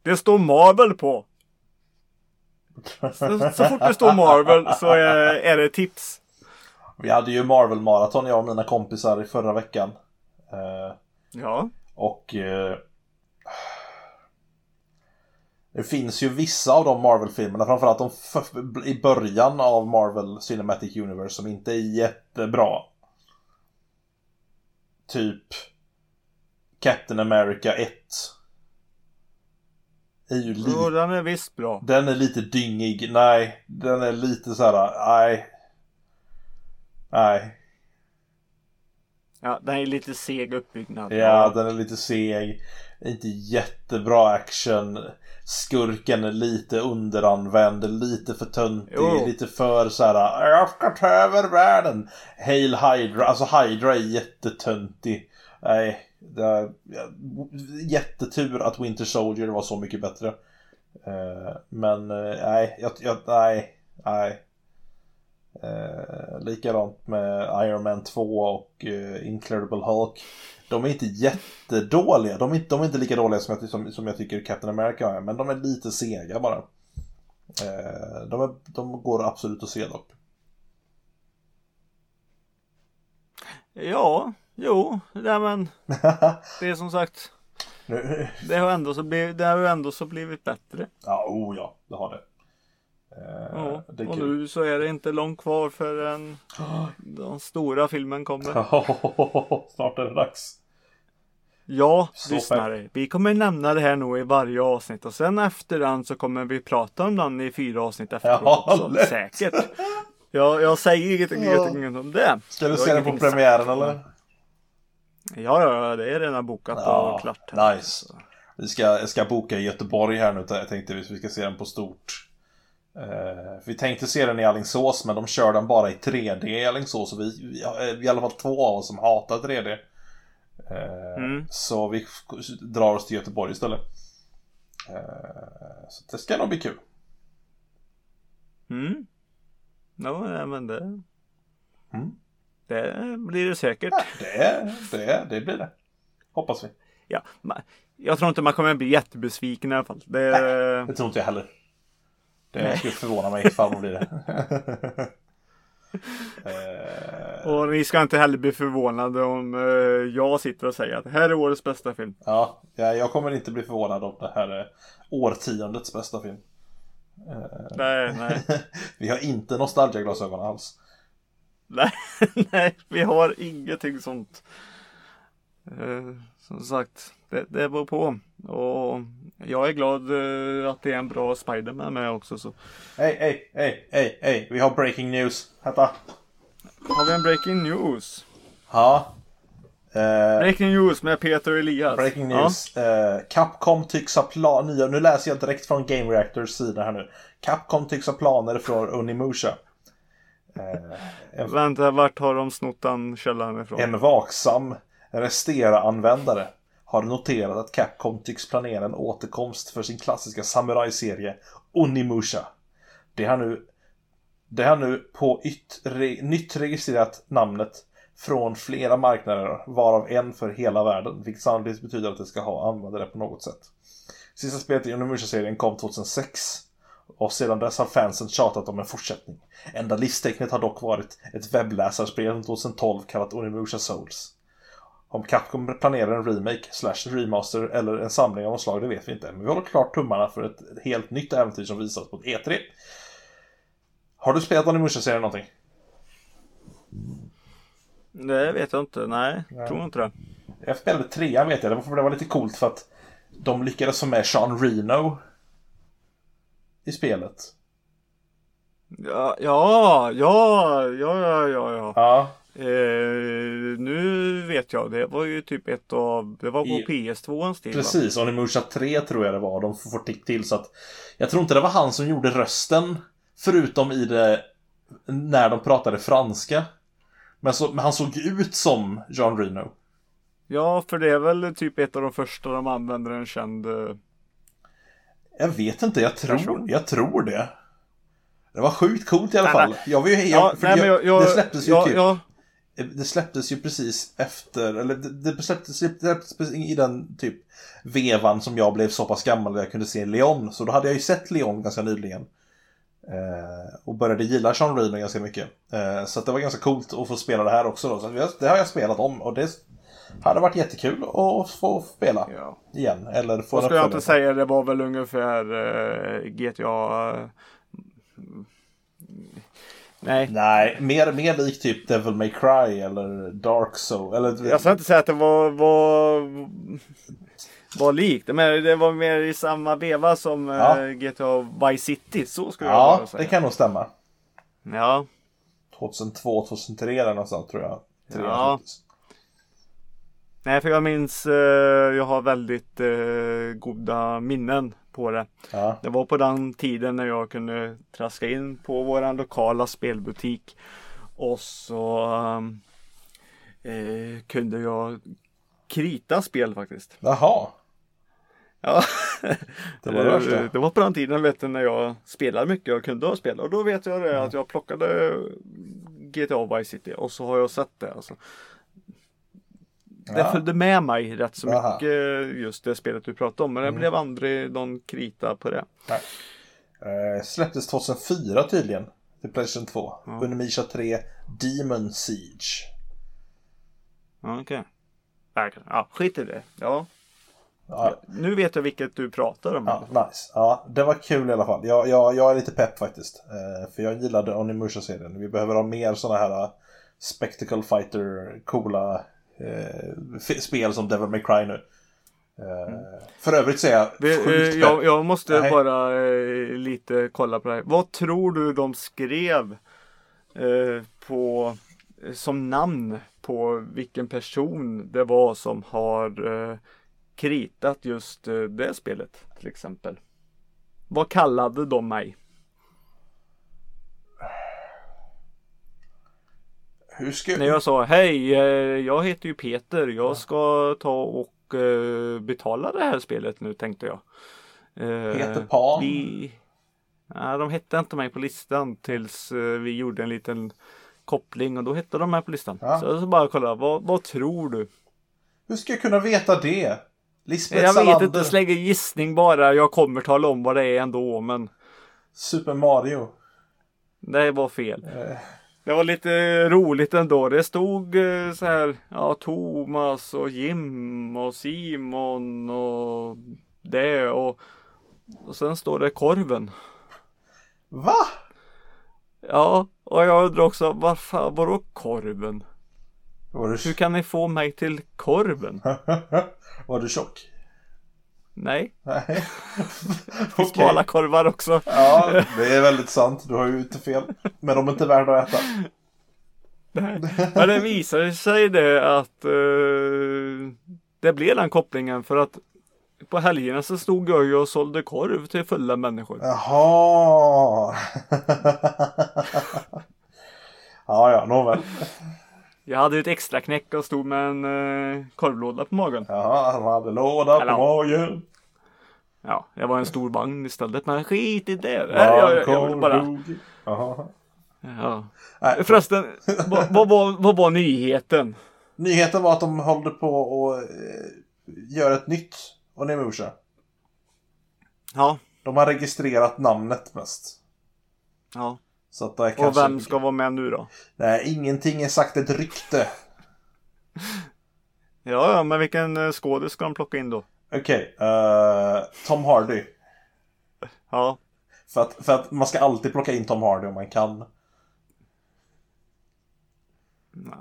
Det står Marvel på. Så, så fort det står Marvel så är, är det tips. Vi hade ju Marvel-maraton jag och mina kompisar i förra veckan. Eh, Ja, och eh, Det finns ju vissa av de Marvel-filmerna, framförallt de i början av Marvel Cinematic Universe som inte är jättebra. Typ Captain America 1. Är ju li- jo, den är visst bra. Den är lite dyngig. Nej, den är lite så här. Nej. Nej. Ja, den är lite seg uppbyggnad. Ja, den är lite seg. Inte jättebra action. Skurken är lite underanvänd, lite för töntig, Jo. lite för så här. Jag ska ta över världen. Hail Hydra, alltså Hydra är jättetöntig. Nej, det är, ja, jättetur att Winter Soldier var så mycket bättre. Eh, men eh, nej, jag, jag, nej, nej. Eh, likadant med Iron Man 2 och eh, Incredible Hulk. De är inte jättedåliga. De är inte, de är inte lika dåliga som jag, som, som jag tycker Captain America är. Men de är lite sega bara. Eh, de, är, de går absolut att se dock. Ja, jo, nej men det är som sagt. Det har ändå så blivit, det har ju ändå så blivit bättre. ja, oh ja, det har det. Eh, Ja, det och nu så är det inte långt kvar förrän den stora filmen kommer. Snart är det dags. Ja, Så lyssnare. Vi kommer nämna det här nog i varje avsnitt och sen efter den så kommer vi prata om den i fyra avsnitt efteråt Ja, också. lätt. Säkert. Jag, jag säger inget, inget, inget om det. Ska du se den på premiären eller? Ja, ja, det är redan bokat Ja, och klart. här. nice. Vi ska, jag ska boka i Göteborg här nu. Jag tänkte vi ska se den på stort. Eh, vi tänkte se den i Alingsås men de kör den bara i 3D i Alingsås. Och vi, vi, vi är i alla fall två av oss som hatar 3D. Eh, Mm. Så vi drar oss till Göteborg istället. Eh, så det ska nog bli kul. Mm. Ja, men det, Mm. Det blir det säkert. Det, det, det blir det. Hoppas vi. Ja, jag tror inte man kommer bli jättebesviken i alla fall. Det, Det tror inte jag heller. Det Nej. skulle förvåna mig ifall man blir det. Eh, och ni ska inte heller bli förvånade om eh, jag sitter och säger att det här är årets bästa film. Ja, ja, jag kommer inte bli förvånad om det här är årtiondets bästa film. Nej, nej, Vi har inte nostalgiaglasögon alls. nej, nej, vi har ingenting sånt. Eh, som sagt, det, det beror på. Och jag är glad eh, att det är en bra Spiderman med också. Så. Hej, hej, hej, hej, hej. Vi har breaking news. Vänta. Har vi en breaking news? Ja. Eh, Breaking news med Peter Elias. breaking news. Eh, Capcom tycks ha planer. Nu läser jag direkt från Game Reactors sida här nu. Capcom tycks ha planer från Unimusha. Eh, Ja. Vänta, vart har de snott den källan ifrån? En vaksam Restera-användare har noterat att Capcom tycks planera en återkomst för sin klassiska samurajserie Onimusha. Det har nu, det har nu på yt, re, nytt registrerat namnet från flera marknader, varav en för hela världen, vilket sannolikt betyder att det ska ha användare på något sätt. Sista spelet i Onimusha-serien kom 2006 och sedan dess har fansen tjatat om en fortsättning. Enda livstecknet har dock varit ett webbläsarspel från 2012 kallat Onimusha Souls. Om Capcom planerar en remake, slash remaster eller en samling av något slag, det vet vi inte. Men vi håller klart tummarna för ett helt nytt äventyr som visas på ett E3. Har du spelat Onimusha-serien någonting? Det vet jag inte. Nej, tror inte det. Jag spelade trean vet jag, det var, det var lite coolt för att de lyckades få med Sean Reno i spelet. Ja, ja, ja, ja, ja, ja. ja. Eh, nu vet jag, det var ju typ ett av, det var på I- PS2 tid va? precis. Onimusha 3 tror jag det var. De får till så att jag tror inte det var han som gjorde rösten. Förutom i det när de pratade franska. Men, så, men han såg ut som John Reno. Ja, för det är väl typ ett av de första de använder en känd eh, Jag vet inte, jag tror, jag tror det. Det var sjukt coolt i alla fall. Jag var ju, jag, Ja, för nej men jag, jag det släpptes ju typ Det släpptes precis efter, eller det, det släpptes, släpptes i den typ vevan som jag blev så pass gammal att jag kunde se Leon. Så då hade jag ju sett Leon ganska nyligen. Eh, och började gilla Sean Reno ganska mycket. Eh, så det var ganska coolt att få spela det här också då. Så det, det har jag spelat om och det hade varit jättekul att få spela ja. igen. Eller få Vad en ska jag inte säga, det var väl ungefär eh, GTA eh, Nej, Nej, mer, mer lik typ Devil May Cry eller Dark Soul. Eller, jag ska inte säga att det var, var, var likt. Men det var mer i samma veva som eh, Ja. GTA Vice City. Så skulle jag ja, bara säga. det kan nog stämma. Ja, 2002, 2003 där någonstans tror jag. Tre, Ja. Nej för jag minns, eh, jag har väldigt eh, goda minnen på det. Ja. Det var på den tiden när jag kunde traska in på våran lokala spelbutik. Och så eh, kunde jag krita spel faktiskt. Jaha. Ja. Det var det det var på den tiden vet du, när jag spelade mycket och kunde ha spel. Och då vet jag det att jag plockade GTA Vice City och så har jag sett det. Alltså. Det Ja. följde med mig rätt så Aha. mycket just det spelet du pratade om. Men det blev aldrig någon krita på det. Eh, släpptes 2004 tydligen. Till Playstation 2. Ja. Unimisha 3 Demon Siege. Okej. Okay. Ja, skit i det. Ja. Ja, Nu vet jag vilket du pratar om. ja, nice. Ja, det var kul i alla fall. Jag, jag, jag är lite pepp faktiskt. Eh, för jag gillade Onimusha-serien. Vi behöver ha mer sådana här uh, Spectacle Fighter, coola eh, spel som Devil May Cry nu. Eh, För övrigt så är jag Vi, sjukt eh, jag, jag måste Nej. bara eh, lite kolla på det här. Vad tror du de skrev eh, på som namn på vilken person det var som har eh, kritat just det spelet till exempel? Vad kallade de mig? Hur ska När jag sa hej, eh, jag heter ju Peter, jag ska ta och eh, betala det här spelet nu tänkte jag. Eh, Peter Pan? Vi... Nej, de hette inte mig på listan tills vi gjorde en liten koppling och då hette de med på listan. Ja. Så jag ska bara kolla, vad, vad tror du? Hur ska jag kunna veta det? Lisbeth jag vet Salander, inte, släng en gissning bara. Jag kommer tala om vad det är ändå, men Super Mario. det var fel. Eh, Det var lite roligt ändå. Det stod eh, så här, ja, Thomas och Jim och Simon och det och, och sen står det korven. va? Ja, och jag undrar också, varför, vadå korven? Var du, Hur kan ni få mig till korven? var du tjock? Nej, Nej. okay. smala korvar också. Ja, det är väldigt sant. Du har ju inte fel. Men de är inte värda att äta. Nej. Men det visade sig det att eh, det blev den kopplingen för att på helgerna så stod jag ju och sålde korv till fulla människor. Jaha. ja, ja, nåväl. Jag hade ett extra knäck och stod med en eh, korvlåda på magen. Jaha, han hade låda på Eller- magen. Ja, det var en stor vagn istället. Men skit i det. Nej, jag, jag, jag vill bara... Ja. Nej, Förresten, vad, vad, var, vad var nyheten? Nyheten var att de håller på att eh, göra ett nytt Onimusha. Ja, De har registrerat namnet mest. ja. Så att det är Och vem ska vara med nu då? Nej, ingenting är sagt ett rykte. Ja, ja, men vilken eh, skådis ska de plocka in då? Okej, eh, Tom Hardy. Ja, För att, för att man ska alltid plocka in Tom Hardy om man kan.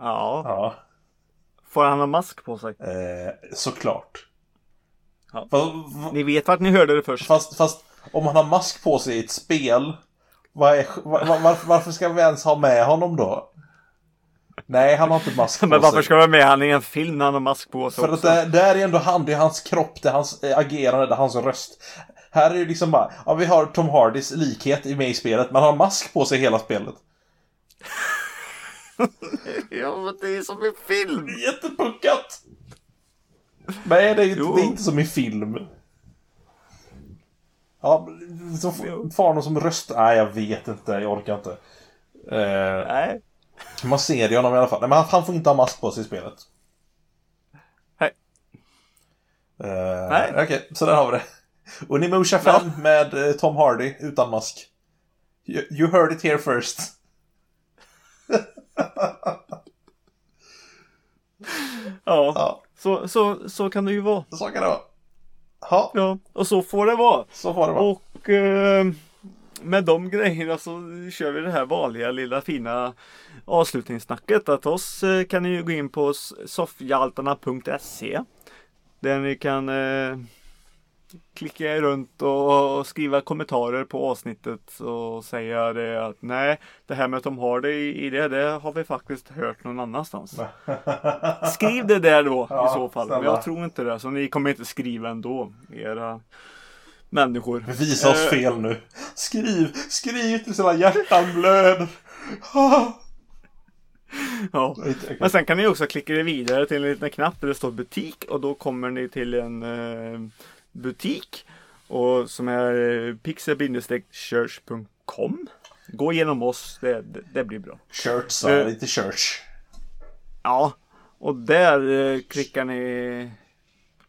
ja. Ja, Får han ha mask på sig? eh, såklart. Ja. Fast, Ni vet vart ni hörde det först. fast, fast om han har mask på sig i ett spel. Vad är, var, varför, varför ska vi ens ha med honom då? Nej, han har inte mask på Men varför sig. ska vara med han i en film när han har mask på sig För att också? det, det är ändå han, det är hans kropp, det är hans eh, agerande, det är hans röst. Här är det liksom bara, ja vi har Tom Hardys likhet i med i spelet, men han har mask på sig hela spelet. Ja, men det är som en film! Jättepuckat! Nej, det är, ju Jo. det är inte som i film. Ja, så f- får honom som röst... Nej, jag vet inte. Jag orkar inte. Eh, Nej. man ser ju honom i alla fall. Nej, men han, han får inte ha mask på sig i spelet. Nej. Eh, Nej. Okej, så där har vi det. Unimusha 5 med eh, Tom Hardy utan mask. You, you heard it here first. Ja, Ja, så, så, så kan det ju vara. så kan det vara. Ja, Ja, och så får det vara. så får det vara. Och eh, med de grejerna så kör vi det här vanliga lilla fina avslutningssnacket. Att oss eh, kan ni ju gå in på soffhjaltarna.se Där ni kan eh, klicka er runt och, och skriva kommentarer på avsnittet och säga det att nej, det här med Tom Hardy i, i det, det har vi faktiskt hört någon annanstans. Skriv det där då Ja, i så fall. Men jag tror inte det, så ni kommer inte skriva ändå, era människor. Visa oss Eh, fel nu. Skriv, skriv tills hela hjärtan blöder. Ja. Men sen kan ni också klicka er vidare till en liten knapp där det står butik och då kommer ni till en eh, butik och som är eh, pixel-church.com Gå igenom oss, det, det, det blir bra. Church sa Eh. jag, inte church. Ja, och där eh, klickar ni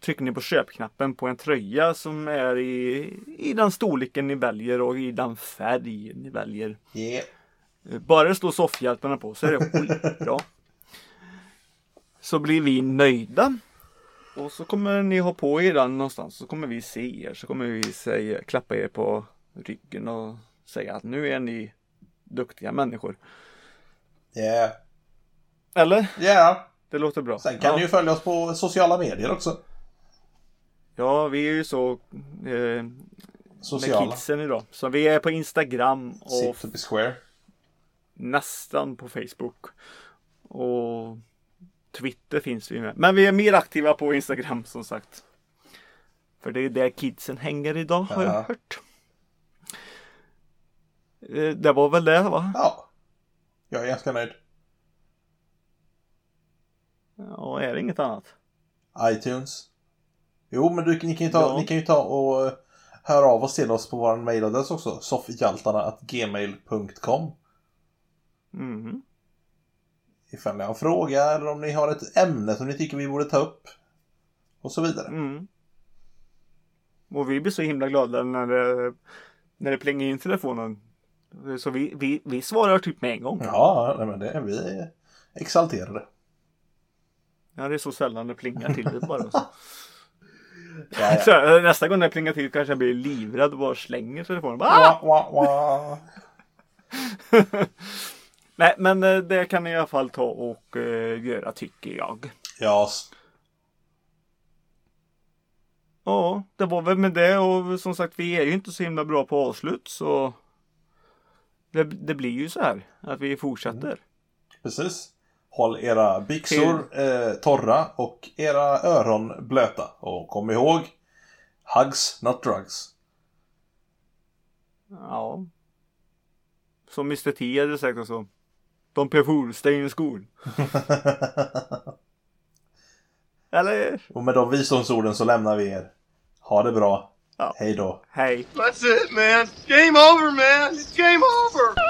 Trycker ni på köpknappen på en tröja som är i, i den storleken ni väljer och i den färg ni väljer. Yeah. Bara det står soffhjältarna på så är det skitbra. Så blir vi nöjda. Och så kommer ni ha på er den någonstans. Så kommer vi se er. Så kommer vi säga, klappa er på ryggen och säga att nu är ni duktiga människor. Yeah. Eller? Yeah. Det låter bra. Sen kan ja. ni ju följa oss på sociala medier också. ja, vi är ju så eh, med Sociala. kidsen idag. Så vi är på Instagram och Sit to be square. nästan på Facebook. Och Twitter finns vi med. Men vi är mer aktiva på Instagram som sagt. För det är där kidsen hänger idag har jag Ja. hört. Eh, Det var väl det va? Ja. Jag är ganska nöjd. Ja, är det inget annat? iTunes. Jo, men du, ni, kan ju ta, Ja. ni kan ju ta och eh, höra av oss till oss på vår mailadress också. soffhjaltarna.gmail.com Mhm. Ifall ni har en fråga eller om ni har ett ämne som ni tycker vi borde ta upp. Och så vidare. Mm. Och vi blir så himla glada när det, när det plingar in telefonen. Så vi, vi, vi svarar typ med en gång. Ja, nej, men det är vi är exalterade. Ja, det är så sällan det plingar till det bara. Så. Ja, ja. Så, eh, nästa gång det plingar till kanske jag blir livrädd och bara slänger telefonen. Ah! Wah, wah, wah. Nej, men eh, det kan ni i alla fall ta och eh, göra tycker jag. Ja, Ja, det var väl med det och som sagt vi är ju inte så himla bra på avslut så det, det blir ju så här att vi fortsätter. precis. Håll era byxor eh, torra och era öron blöta. Och kom ihåg, hugs, not drugs. Ja. Som Mr T hade sagt också. De stay in school. Eller? och med de visdomsorden så lämnar vi er. Ha det bra. Ja. Hej då. Hej. That's it, man. Game over, man. It's game over.